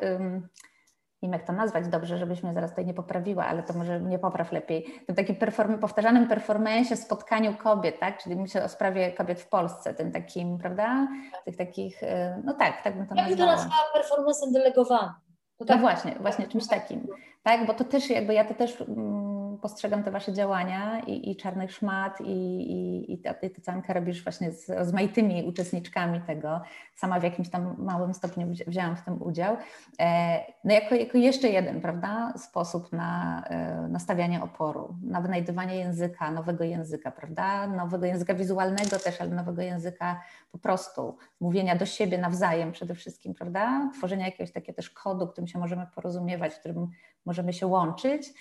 Speaker 2: wiem jak to nazwać dobrze, żebyś mnie zaraz tutaj nie poprawiła, ale to może mnie popraw lepiej, tym takim perform powtarzanym performensie, spotkaniu kobiet, tak? Czyli myślę o sprawie kobiet w Polsce, tym takim, prawda? Tych takich, y, no tak, tak bym to
Speaker 4: nazwała. Ja bym to nazwała performancem delegowanym.
Speaker 2: No tak, no właśnie, właśnie czymś takim. Tak, bo to też jakby ja to też mm, postrzegam te wasze działania i, i czarnych szmat i, i, i Canka robisz właśnie z rozmaitymi uczestniczkami tego. Sama w jakimś tam małym stopniu wzięłam w tym udział. E, no jako, jako jeszcze jeden, prawda, sposób na e, nastawianie oporu, na wynajdywanie języka, nowego języka, prawda, nowego języka wizualnego też, ale nowego języka po prostu, mówienia do siebie nawzajem przede wszystkim, prawda, tworzenia jakiegoś takiego też kodu, którym się możemy porozumiewać, w którym możemy się łączyć,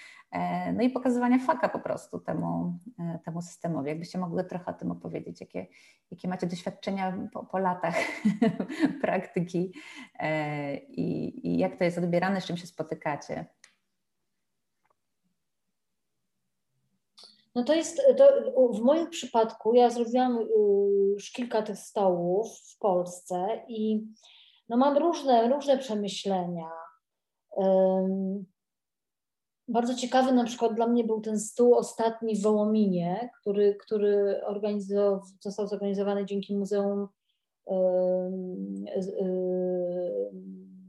Speaker 2: no i pokazywania faka po prostu temu, e, temu systemowi. Jakbyście mogły trochę o tym opowiedzieć, jakie, jakie macie doświadczenia po, po latach <laughs> praktyki e, i, i jak to jest odbierane, z czym się spotykacie.
Speaker 4: No to jest, to w moim przypadku ja zrobiłam już kilka tych stołów w Polsce i no mam różne, różne przemyślenia. Bardzo ciekawy na przykład dla mnie był ten stół ostatni w Wołominie, który, który został zorganizowany dzięki Muzeum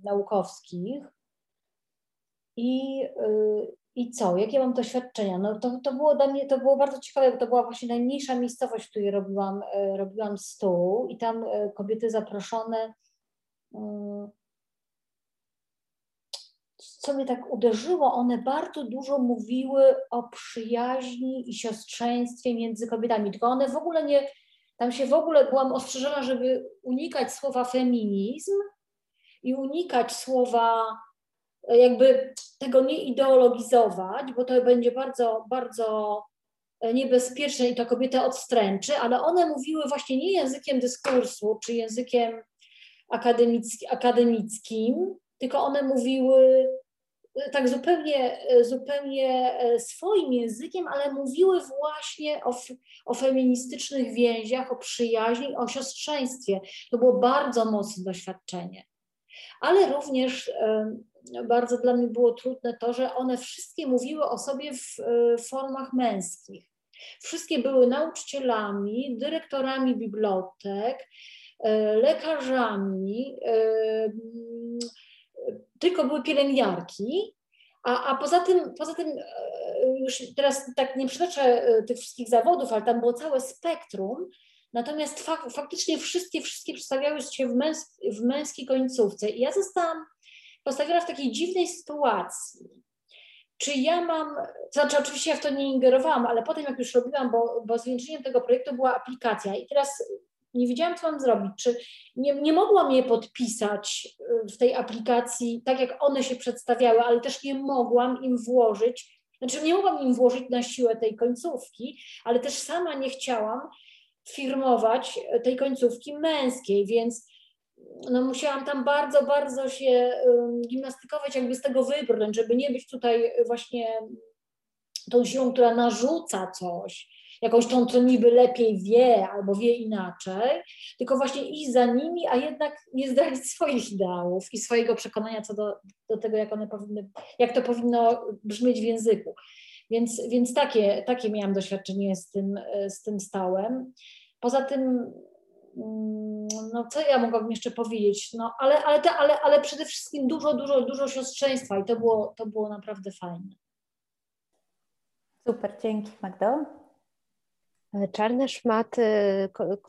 Speaker 4: Naukowskich. I, y, I co? Jakie mam doświadczenia? No to, to było dla mnie, to było bardzo ciekawe, bo to była właśnie najmniejsza miejscowość, w której robiłam, y, robiłam stół i tam y, kobiety zaproszone co mnie tak uderzyło, one bardzo dużo mówiły o przyjaźni i siostrzeństwie między kobietami, tylko one w ogóle nie, tam się w ogóle byłam ostrzeżona, żeby unikać słowa feminizm i unikać słowa, jakby tego nie ideologizować, bo to będzie bardzo, bardzo niebezpieczne i to kobietę odstręczy, ale one mówiły właśnie nie językiem dyskursu czy językiem akademickim, tylko one mówiły tak zupełnie, zupełnie e, swoim językiem, ale mówiły właśnie o, o feministycznych więziach, o przyjaźni, o siostrzeństwie. To było bardzo mocne doświadczenie. Ale również e, bardzo dla mnie było trudne to, że one wszystkie mówiły o sobie w e, formach męskich. Wszystkie były nauczycielami, dyrektorami bibliotek, lekarzami, tylko były pielęgniarki, a, a poza tym, poza tym e, już teraz tak nie przytoczę e, tych wszystkich zawodów, ale tam było całe spektrum, natomiast fak, faktycznie wszystkie, wszystkie przedstawiały się w, męs w męskiej końcówce. I ja zostałam postawiona w takiej dziwnej sytuacji. Czy ja mam, to znaczy oczywiście ja w to nie ingerowałam, ale potem jak już robiłam, bo, bo zwieńczeniem tego projektu była aplikacja. I teraz nie wiedziałam, co mam zrobić. Czy nie, nie mogłam je podpisać y, w tej aplikacji tak, jak one się przedstawiały, ale też nie mogłam im włożyć, znaczy nie mogłam im włożyć na siłę tej końcówki, ale też sama nie chciałam firmować tej końcówki męskiej, więc no musiałam tam bardzo, bardzo się gimnastykować, jakby z tego wybrnąć, żeby nie być tutaj właśnie tą siłą, która narzuca coś, jakąś tą, co niby lepiej wie albo wie inaczej, tylko właśnie iść za nimi, a jednak nie zdradzić <laughs> swoich ideałów i swojego przekonania co do, do tego, jak one powinny, jak to powinno brzmieć w języku. Więc, więc takie, takie miałam doświadczenie z tym, z tym stałem. Poza tym, mm, no co ja mogłabym jeszcze powiedzieć, no ale, ale, te, ale, ale przede wszystkim dużo, dużo, dużo siostrzeństwa i to było, to było naprawdę fajne.
Speaker 2: Super, dzięki Magdo.
Speaker 5: Czarne szmaty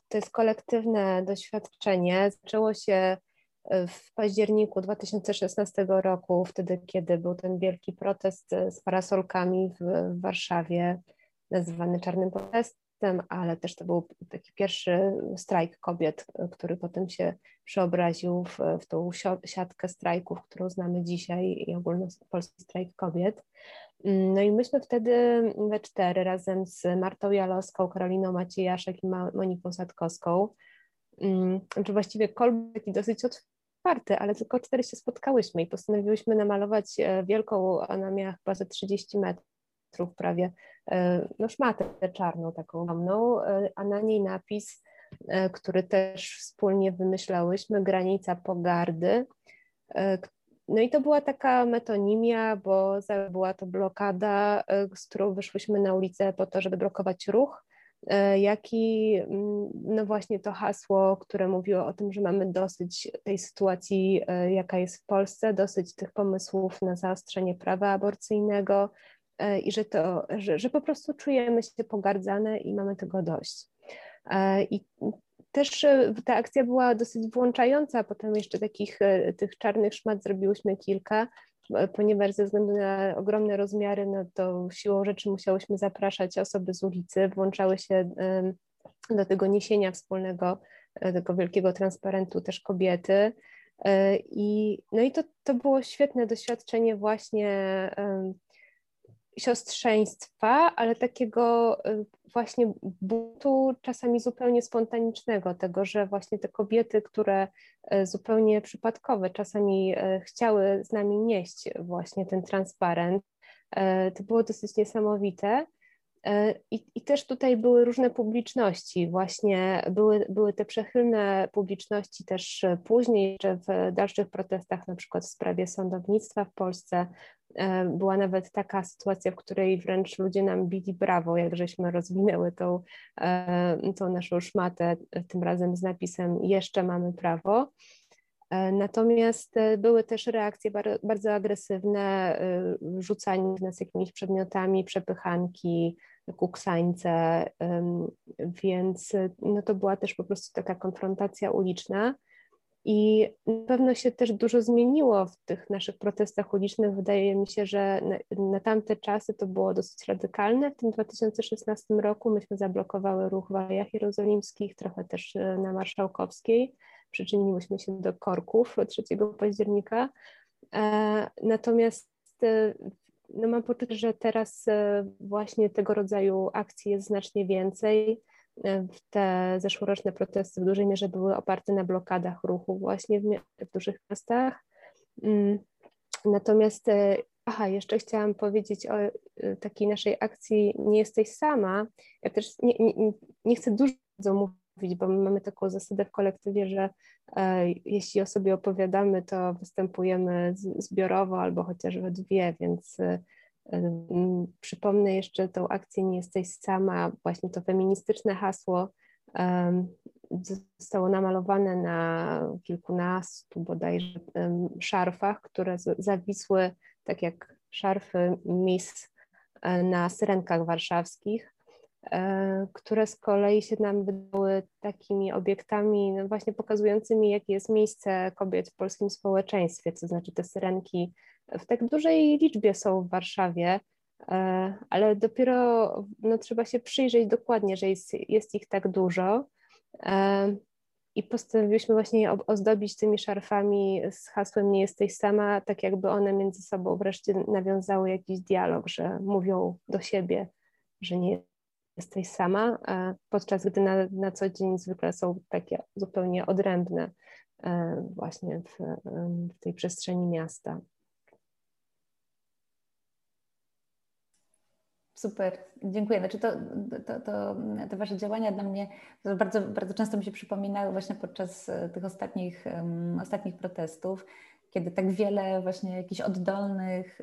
Speaker 5: to jest kolektywne doświadczenie. Zaczęło się e, w październiku 2016 roku, wtedy, kiedy był ten wielki protest z parasolkami w Warszawie, nazywany Czarnym Protestem, ale też to był taki pierwszy strajk kobiet, który potem się przeobraził w, w tą siatkę strajków, którą znamy dzisiaj i ogólnopolski strajk kobiet. No i myśmy wtedy we cztery razem z Martą Jalowską, Karoliną Maciejaszek i Moniką Sadkowską, mm, czy właściwie kolb taki dosyć otwarty, ale tylko cztery się spotkałyśmy i postanowiłyśmy namalować e, wielką, ona miała chyba ze 30 metrów prawie, e, no szmatę czarną taką ogromną, e, a na niej napis, który też wspólnie wymyślałyśmy, granica pogardy, No i to była taka metonimia, bo była to blokada, z którą wyszłyśmy na ulicę po to, żeby blokować ruch, jak i mm, no właśnie to hasło, które mówiło o tym, że mamy dosyć tej sytuacji, jaka jest w Polsce, dosyć tych pomysłów na zaostrzenie prawa aborcyjnego, E, i że, to, że, że po prostu czujemy się pogardzane i mamy tego dość. E, I też e, ta akcja była dosyć włączająca, potem jeszcze takich tych czarnych szmat zrobiłyśmy kilka, ponieważ ze względu na ogromne rozmiary, no to siłą rzeczy musiałyśmy zapraszać osoby z ulicy, włączały się do tego niesienia wspólnego, tego wielkiego transparentu też kobiety. I, no i to, to było świetne doświadczenie właśnie siostrzeństwa, ale takiego y, właśnie buntu czasami zupełnie spontanicznego, tego, że właśnie te kobiety, które y, zupełnie przypadkowe czasami y, chciały z nami nieść właśnie ten transparent, to było dosyć niesamowite. I, I, też tutaj były różne publiczności, właśnie były, były te przechylne publiczności też później, że w dalszych protestach, na przykład w sprawie sądownictwa w Polsce, była nawet taka sytuacja, w której wręcz ludzie nam bili brawo, jak żeśmy rozwinęły tą, e, tą naszą szmatę, tym razem z napisem jeszcze mamy prawo. E, natomiast były też reakcje bardzo agresywne, rzucanie w nas jakimiś przedmiotami, przepychanki, kuksańce, więc no to była też po prostu taka konfrontacja uliczna. I na pewno się też dużo zmieniło w tych naszych protestach ulicznych. Wydaje mi się, że na, na tamte czasy to było dosyć radykalne. W tym 2016 roku myśmy zablokowały ruch w Alejach Jerozolimskich, trochę też e, na Marszałkowskiej. Przyczyniłyśmy się do korków 3 października. E, natomiast e, no mam poczucie, że teraz właśnie tego rodzaju akcji jest znacznie więcej te zeszłoroczne protesty w dużej mierze były oparte na blokadach ruchu właśnie w, w dużych miastach. Mm, natomiast, e, aha, jeszcze chciałam powiedzieć o e, takiej naszej akcji Nie jesteś sama. Ja też nie, nie, nie chcę dużo mówić, bo my mamy taką zasadę w kolektywie, że e, jeśli o sobie opowiadamy, to występujemy zbiorowo albo chociaż we dwie, więc Przypomnę jeszcze tą akcję Nie jesteś sama, właśnie to feministyczne hasło zostało namalowane na kilkunastu bodajże szarfach, które zawisły tak jak szarfy Miss e, na syrenkach warszawskich, e, które z kolei się nam wydały takimi obiektami no właśnie pokazującymi, jakie jest miejsce kobiet w polskim społeczeństwie, to znaczy te syrenki w tak dużej liczbie są w Warszawie, e, ale dopiero no, trzeba się przyjrzeć dokładnie, że jest, jest ich tak dużo. E, I postanowiliśmy właśnie je ozdobić tymi szarfami z hasłem Nie jesteś sama, tak jakby one między sobą wreszcie nawiązały jakiś dialog, że mówią do siebie, że nie jesteś sama, e, podczas gdy na, na co dzień zwykle są takie zupełnie odrębne właśnie w, w tej przestrzeni miasta.
Speaker 2: Super, dziękuję. Znaczy to, to, to, te Wasze działania dla mnie bardzo, bardzo często mi się przypominały właśnie podczas e, tych ostatnich, um, ostatnich protestów, kiedy tak wiele właśnie jakichś oddolnych,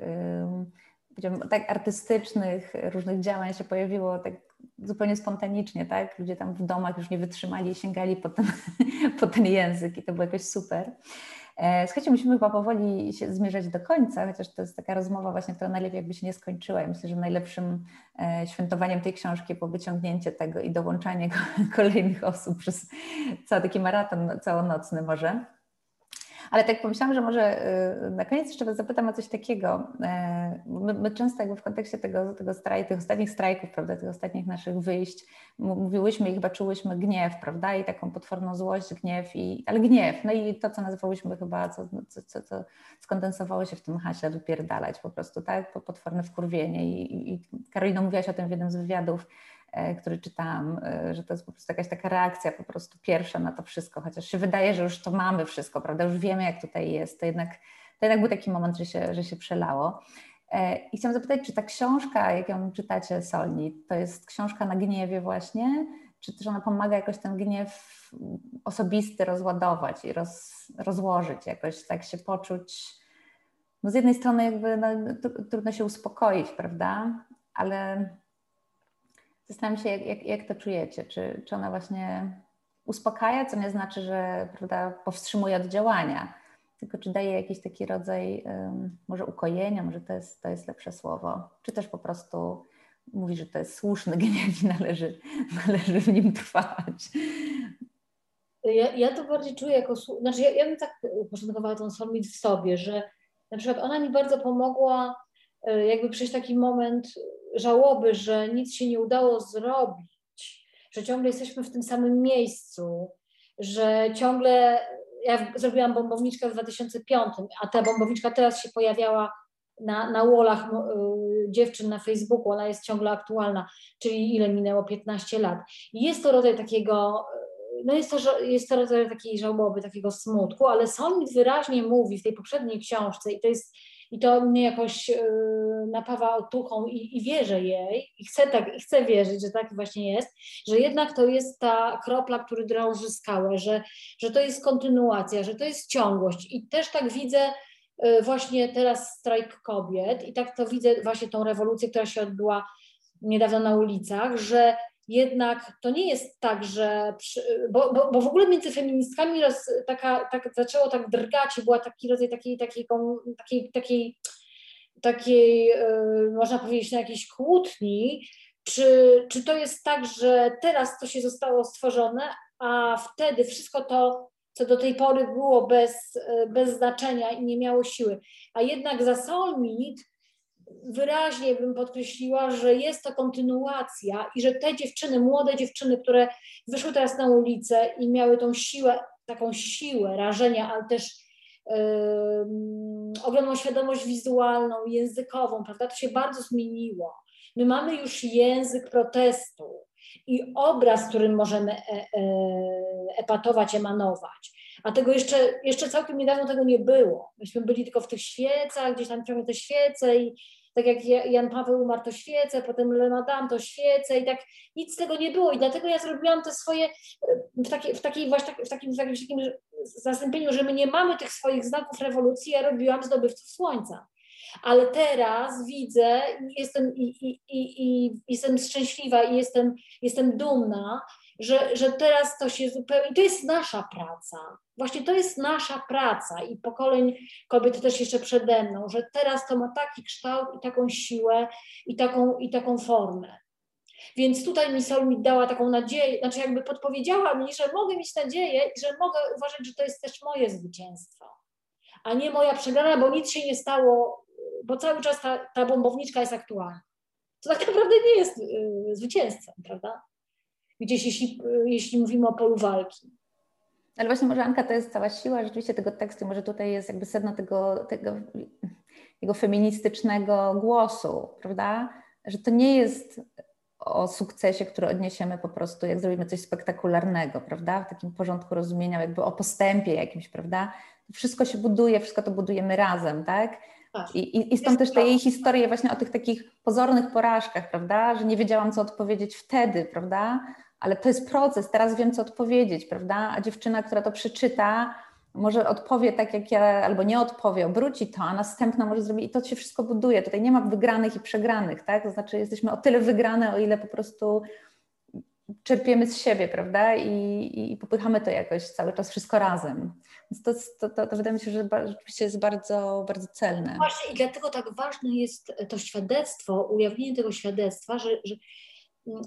Speaker 2: um, tak artystycznych różnych działań się pojawiło tak zupełnie spontanicznie, tak? Ludzie tam w domach już nie wytrzymali i sięgali po ten, <laughs> po ten język i to było jakoś super. E, słuchajcie, musimy chyba powoli się zmierzać do końca, chociaż to jest taka rozmowa właśnie, która najlepiej jakby się nie skończyła. Ja myślę, że najlepszym e, świętowaniem tej książki było wyciągnięcie tego i dołączanie <laughs> kolejnych osób przez cały taki maraton całonocny może. Ale tak pomyślałam, że może y, na koniec jeszcze Was zapytam o coś takiego. E, my, my często jakby w kontekście tego, tego strajku, tych ostatnich strajków, prawda, tych ostatnich naszych wyjść, mówiłyśmy i chyba czułyśmy gniew, prawda, i taką potworną złość, gniew, i, ale gniew, no i to, co nazwałyśmy chyba, co, co, co, co skondensowało się w tym haśle wypierdalać po prostu, tak, potworne wkurwienie i, i, Karolina mówiłaś o tym w jednym z wywiadów, który czytałam, e, że to jest po prostu jakaś taka reakcja po prostu pierwsza na to wszystko, chociaż się wydaje, że już to mamy wszystko, prawda, już wiemy jak tutaj jest, to jednak, to jednak był taki moment, że się, że się przelało. E, I chciałam zapytać, czy ta książka, jak ją czytacie, Solni, to jest książka na gniewie właśnie, czy też ona pomaga jakoś ten gniew osobisty rozładować i roz, rozłożyć, jakoś tak się poczuć no z jednej strony jakby no, trudno się uspokoić, prawda? Ale zastanawiam się, jak, jak, to czujecie. Czy, czy ona właśnie uspokaja, co nie znaczy, że prawda, powstrzymuje od działania, tylko czy daje jakiś taki rodzaj um, może ukojenia, może to jest, to jest lepsze słowo, czy też po prostu mówi, że to jest słuszny gniew i <laughs> należy, należy w nim trwać.
Speaker 4: Ja, ja to bardziej czuję jako, znaczy ja, ja bym tak uporządkowała tą Solmit w sobie, że na przykład ona mi bardzo pomogła e, jakby przejść taki moment żałoby, że nic się nie udało zrobić, że ciągle jesteśmy w tym samym miejscu, że ciągle ja zrobiłam bombowniczkę w 2005, a ta bombowniczka teraz się pojawiała na, na wallach y, dziewczyn na Facebooku, ona jest ciągle aktualna, czyli ile minęło 15 lat. I jest to rodzaj takiego, y, no jest to, jest to rodzaj takiej żałoby, takiego smutku, ale Solmit wyraźnie mówi w tej poprzedniej książce i to jest i to mnie jakoś yy, napawa otuchą i, i wierzę jej. I chcę, tak, i chcę wierzyć, że tak właśnie jest, że jednak to jest ta kropla, który drąży skałę, że, że to jest kontynuacja, że to jest ciągłość. I też tak widzę yy, właśnie teraz strajk kobiet i tak to widzę właśnie tą rewolucję, która się odbyła niedawno na ulicach, że jednak to nie jest tak, że. bo, bo, bo w ogóle między feministkami roz, taka, tak, zaczęło tak drgać była taki rodzaj takiej, takiej, takiej, takiej, takiej yy, można powiedzieć, na jakiejś kłótni. Czy, czy to jest tak, że teraz to się zostało stworzone, a wtedy wszystko to, co do tej pory było bez, bez znaczenia i nie miało siły. A jednak za Solmit wyraźnie bym podkreśliła, że jest to kontynuacja i że te dziewczyny, młode dziewczyny, które wyszły teraz na ulicę i miały tą siłę, taką siłę rażenia, ale też yy, ogromną świadomość wizualną, językową, prawda, to się bardzo zmieniło. My mamy już język protestu i obraz, którym możemy e, e, epatować, emanować. A tego jeszcze, jeszcze całkiem niedawno tego nie było. Myśmy byli tylko w tych świecach, gdzieś tam ciągle te świece i tak jak Jan Paweł umarł, to świecę, potem Le Madame, to świecę i tak nic z tego nie było i dlatego ja zrobiłam te swoje w, takiej, w, takiej właśnie, w, takim, w takim, w takim zastąpieniu, że my nie mamy tych swoich znaków rewolucji, ja robiłam zdobywców słońca. Ale teraz widzę, jestem, i, i, i, i jestem szczęśliwa i jestem, jestem dumna, że, że teraz to się zupełnie, to jest nasza praca. Właśnie to jest nasza praca i pokoleń kobiet też jeszcze przede mną, że teraz to ma taki kształt i taką siłę i taką, i taką formę. Więc tutaj mi Sol mi dała taką nadzieję, znaczy jakby podpowiedziała mi, że mogę mieć nadzieję i że mogę uważać, że to jest też moje zwycięstwo, a nie moja przegrana, bo nic się nie stało, bo cały czas ta, ta bombowniczka jest aktualna. To tak naprawdę nie jest y, zwycięstwem, prawda? Gdzieś jeśli, jeśli mówimy o polu walki.
Speaker 2: Ale właśnie może Anka to jest cała siła rzeczywiście tego tekstu, może tutaj jest jakby sedno tego, tego jego feministycznego głosu, prawda? Że to nie jest o sukcesie, który odniesiemy po prostu, jak zrobimy coś spektakularnego, prawda? W takim porządku rozumienia, jakby o postępie jakimś, prawda? Wszystko się buduje, wszystko to budujemy razem, tak? tak. I, i, I stąd też te jej historie właśnie o tych takich pozornych porażkach, prawda? Że nie wiedziałam, co odpowiedzieć wtedy, prawda? Ale to jest proces, teraz wiem, co odpowiedzieć, prawda? A dziewczyna, która to przeczyta, może odpowie tak jak ja, albo nie odpowie, obróci to, a następna może zrobić i to się wszystko buduje. Tutaj nie ma wygranych i przegranych, tak? To znaczy jesteśmy o tyle wygrane, o ile po prostu czerpiemy z siebie, prawda? I, i popychamy to jakoś cały czas wszystko razem. Więc to, to, to, to wydaje mi się, że rzeczywiście jest bardzo, bardzo celne.
Speaker 4: Właśnie i dlatego tak ważne jest to świadectwo, ujawnienie tego świadectwa, że, że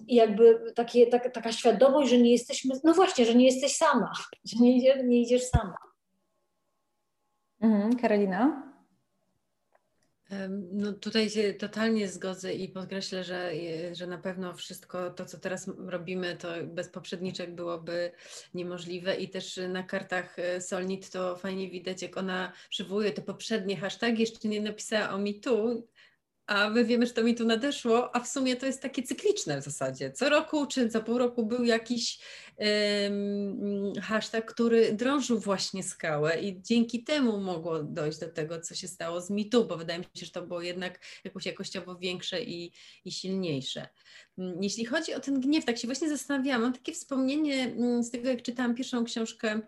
Speaker 4: jakby takie, tak, taka świadomość, że nie jesteśmy, no właśnie, że nie jesteś sama, <laughs> że nie, idzie, nie idziesz sama.
Speaker 2: Mhm, Karolina?
Speaker 3: No tutaj się totalnie zgodzę i podkreślę, że, że na pewno wszystko to, co teraz robimy, to bez poprzedniczek byłoby niemożliwe i też na kartach e, Solnit to fajnie widać, jak ona przywołuje te poprzednie hasztagi, jeszcze nie napisała o mitu, a my wiemy, że to mi tu nadeszło, a w sumie to jest takie cykliczne w zasadzie. Co roku czy co pół roku był jakiś um, hashtag, który drążył właśnie skałę i dzięki temu mogło dojść do tego, co się stało z mitu, bo wydaje mi się, że to było jednak jakoś jakościowo większe i, i silniejsze. Mm, jeśli chodzi o ten gniew, tak się właśnie zastanawiałam, mam takie wspomnienie mm, z tego, jak czytałam pierwszą książkę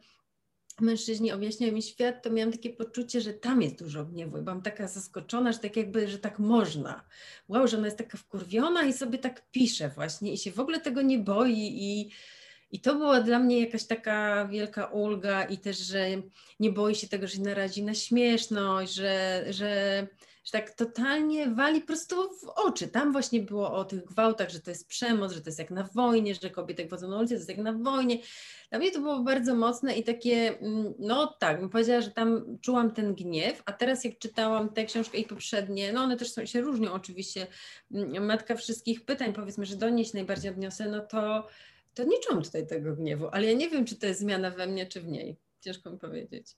Speaker 3: mężczyźni objaśniają mi świat, to miałam takie poczucie, że tam jest dużo gniewu. I byłam taka zaskoczona, że tak jakby, że tak można. Wow, że ona jest taka wkurwiona i sobie tak pisze właśnie i się w ogóle tego nie boi i i to była dla mnie jakaś taka wielka ulga i też, że nie boi się tego, że się narazi na śmieszność, że, że, że tak totalnie wali prosto w oczy. Tam właśnie było o tych gwałtach, że to jest przemoc, że to jest jak na wojnie, że kobiety wchodzą na ulicę, to jest jak na wojnie. Dla mnie to było bardzo mocne i takie, mm, no tak, bym powiedziała, że tam czułam ten gniew, a teraz jak czytałam tę książkę i poprzednie, no one też są, się różnią oczywiście, mm, Matka Wszystkich Pytań, powiedzmy, że do niej się najbardziej odniosę, no to to nie czułam tutaj tego gniewu, ale ja nie wiem, czy to jest zmiana we mnie, czy w niej. Ciężko mi powiedzieć.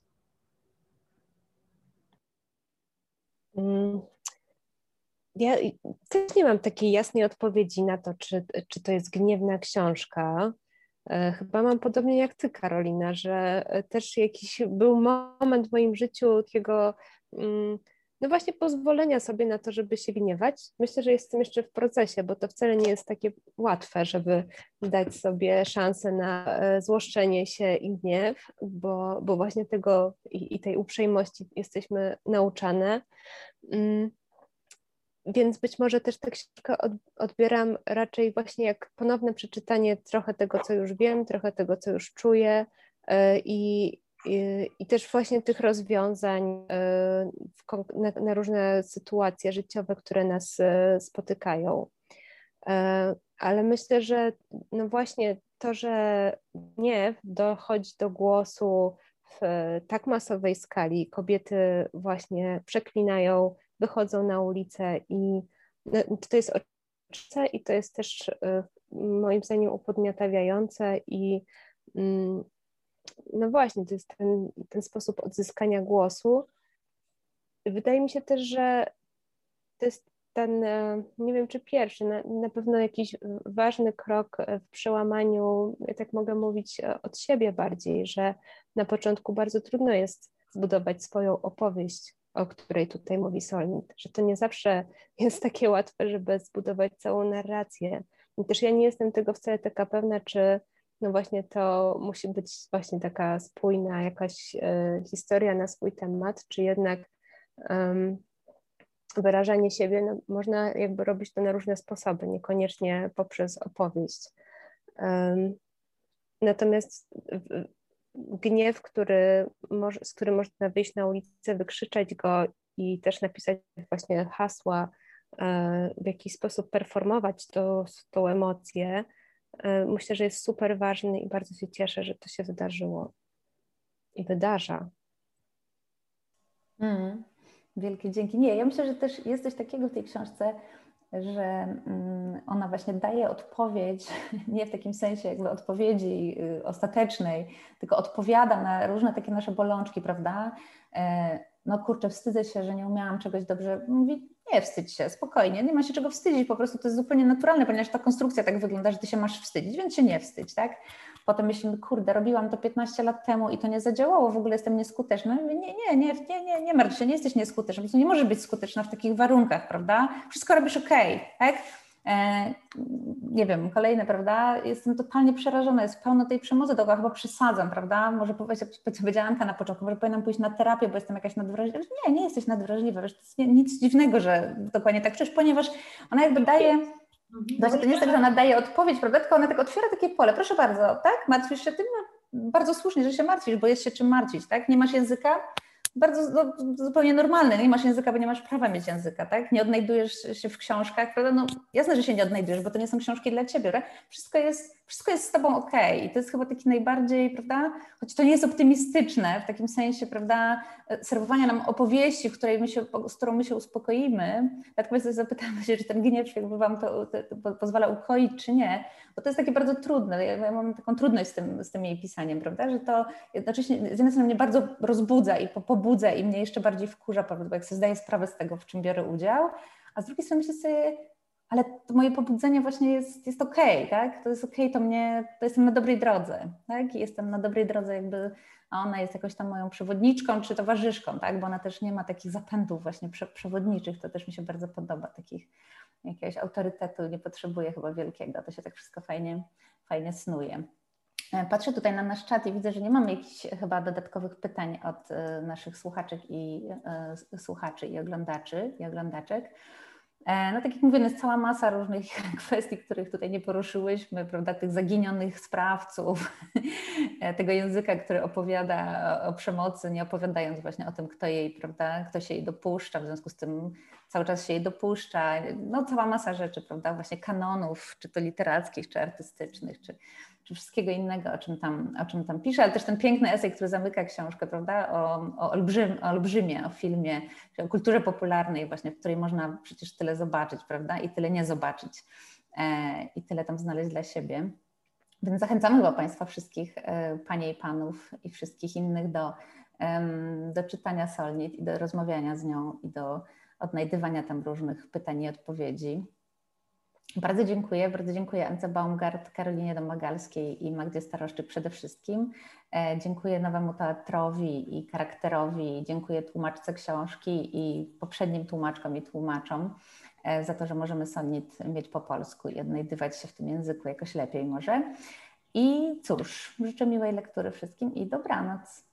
Speaker 5: Ja też nie mam takiej jasnej odpowiedzi na to, czy, czy to jest gniewna książka. E, chyba mam podobnie jak ty, Karolina, że też jakiś był moment w moim życiu takiego mm, no właśnie pozwolenia sobie na to, żeby się gniewać. Myślę, że jestem jeszcze w procesie, bo to wcale nie jest takie łatwe, żeby dać sobie szansę na e, złoszczenie się i gniew, bo, bo właśnie tego i, i tej uprzejmości jesteśmy nauczane. Mm. Więc być może też tę książkę odbieram raczej właśnie jak ponowne przeczytanie trochę tego, co już wiem, trochę tego, co już czuję e, i, też właśnie tych rozwiązań e, na, na, różne sytuacje życiowe, które nas e, spotykają. E, ale myślę, że no właśnie to, że gniew dochodzi do głosu w tak masowej skali, kobiety właśnie przeklinają, wychodzą na ulicę i no, to jest oczywiste i to jest też moim zdaniem upodmiotawiające i mm, no właśnie, to jest ten, ten sposób odzyskania głosu. Wydaje mi się też, że to jest ten, e, nie wiem czy pierwszy, na, na pewno jakiś ważny krok w przełamaniu, ja tak mogę mówić e, od siebie bardziej, że na początku bardzo trudno jest zbudować swoją opowieść, o której tutaj mówi Solnit, że to nie zawsze <laughs> jest takie łatwe, żeby zbudować całą narrację. I też ja nie jestem tego wcale taka pewna, czy no właśnie to musi być właśnie taka spójna jakaś e, historia na swój temat, czy jednak um, wyrażanie siebie, no, można jakby robić to na różne sposoby, niekoniecznie poprzez opowieść. Um, natomiast gniew, który z którym można wyjść na ulicę, wykrzyczeć go i też napisać właśnie hasła, e, w jakiś sposób performować to, tą emocję, myślę, że jest super ważny i bardzo się cieszę, że to się wydarzyło i wydarza.
Speaker 2: Mm, wielkie dzięki. Nie, ja myślę, że też jest coś takiego w tej książce, że mm, ona właśnie daje odpowiedź, <laughs> nie w takim sensie jakby odpowiedzi y, ostatecznej, tylko odpowiada na różne takie nasze bolączki, prawda? No kurczę, wstydzę się, że nie umiałam czegoś dobrze. Mówi, nie wstydź się, spokojnie, nie ma się czego wstydzić, po prostu to jest zupełnie naturalne, ponieważ ta konstrukcja tak wygląda, że ty się masz wstydzić, więc się nie wstydź, tak? Potem myślimy, kurde, robiłam to 15 lat temu i to nie zadziałało, w ogóle jestem nieskuteczna. Nie, nie, nie, nie, nie, nie martw się, nie jesteś nieskuteczna, po prostu nie możesz być skuteczna w takich warunkach, prawda? Wszystko robisz ok, tak? E, nie wiem, kolejne, prawda? Jestem totalnie przerażona, jest pełno tej przemocy dookoła, chyba przesadzam, prawda? Może powiedziała Anka na początku, może powinnam pójść na terapię, bo jestem jakaś nadwrażliwa. Nie, nie jesteś nadwrażliwa, wiesz, to jest nic dziwnego, że dokładnie tak czujesz, ponieważ ona jakby daje Znaczy, to nie jest tak, że ona daje odpowiedź, prawda? Tylko ona tak otwiera takie pole. Proszę bardzo, tak? Martwisz się tym? No, bardzo słusznie, że się martwisz, bo jest się czym martwić, tak? Nie masz języka? Bardzo no, zupełnie normalne. Nie masz języka, bo nie masz prawa mieć języka, tak? Nie odnajdujesz się w książkach, prawda? No jasne, że się nie odnajdujesz, bo to nie są książki dla ciebie, prawda? Wszystko jest, wszystko jest z tobą ok. I to jest chyba taki najbardziej, prawda? Choć to nie jest optymistyczne w takim sensie, prawda? Serwowania nam opowieści, której my się, z którą my się uspokoimy. Dlatego ja zapytamy się, czy ten gniew jakby wam to, to, to pozwala ukoić, czy nie. Bo to jest takie bardzo trudne. Ja, ja mam taką trudność z tym, z tym jej pisaniem, prawda? Że to jednocześnie z jednej strony mnie bardzo rozbudza i pobudza i mnie jeszcze bardziej wkurza, bo jak sobie zdaję sprawę z tego, w czym biorę udział, a z drugiej strony myślę sobie, ale moje pobudzenie właśnie jest, jest okej, okay, tak? To jest okej, okay, to mnie, to jestem na dobrej drodze, tak? Jestem na dobrej drodze jakby, a ona jest jakoś tam moją przewodniczką czy towarzyszką, tak? Bo ona też nie ma takich zapędów właśnie przewodniczych, to też mi się bardzo podoba, takich jakiegoś autorytetu nie potrzebuje chyba wielkiego, to się tak wszystko fajnie, fajnie snuje. E, patrzę tutaj na nasz czat i widzę, że nie mamy jakichś chyba dodatkowych pytań od e, naszych słuchaczek i e, słuchaczy i oglądaczy i oglądaczek. No tak jak mówię, jest cała masa różnych <laughs> kwestii, których tutaj nie poruszyłyśmy, prawda, tych zaginionych sprawców, <laughs> tego języka, który opowiada o przemocy, nie opowiadając właśnie o tym, kto jej, prawda, kto się jej dopuszcza, w związku z tym cały czas się jej dopuszcza, no cała masa rzeczy, prawda, właśnie kanonów, czy to literackich, czy artystycznych, czy, czy wszystkiego innego, o czym, tam, o czym tam pisze, ale też ten piękny esej, który zamyka książkę, prawda, o, o, olbrzym, o olbrzymie, o filmie, o kulturze popularnej właśnie, w której można przecież tyle zobaczyć, prawda, i tyle nie zobaczyć e, i tyle tam znaleźć dla siebie. Więc zachęcamy chyba Państwa wszystkich, e, Panie i Panów i wszystkich innych do, do czytania Solnit i do rozmawiania z nią i do odnajdywania tam różnych pytań i odpowiedzi. Bardzo dziękuję. Bardzo dziękuję Ance Baumgart, Karolinie Domagalskiej i Magdzie Staroszczyk przede wszystkim. E, dziękuję nowemu teatrowi i charakterowi. Dziękuję tłumaczce książki i poprzednim tłumaczkom i tłumaczom e, za to, że możemy Sonit mieć po polsku i odnajdywać się w tym języku jakoś lepiej może. I cóż, życzę miłej lektury wszystkim i dobranoc.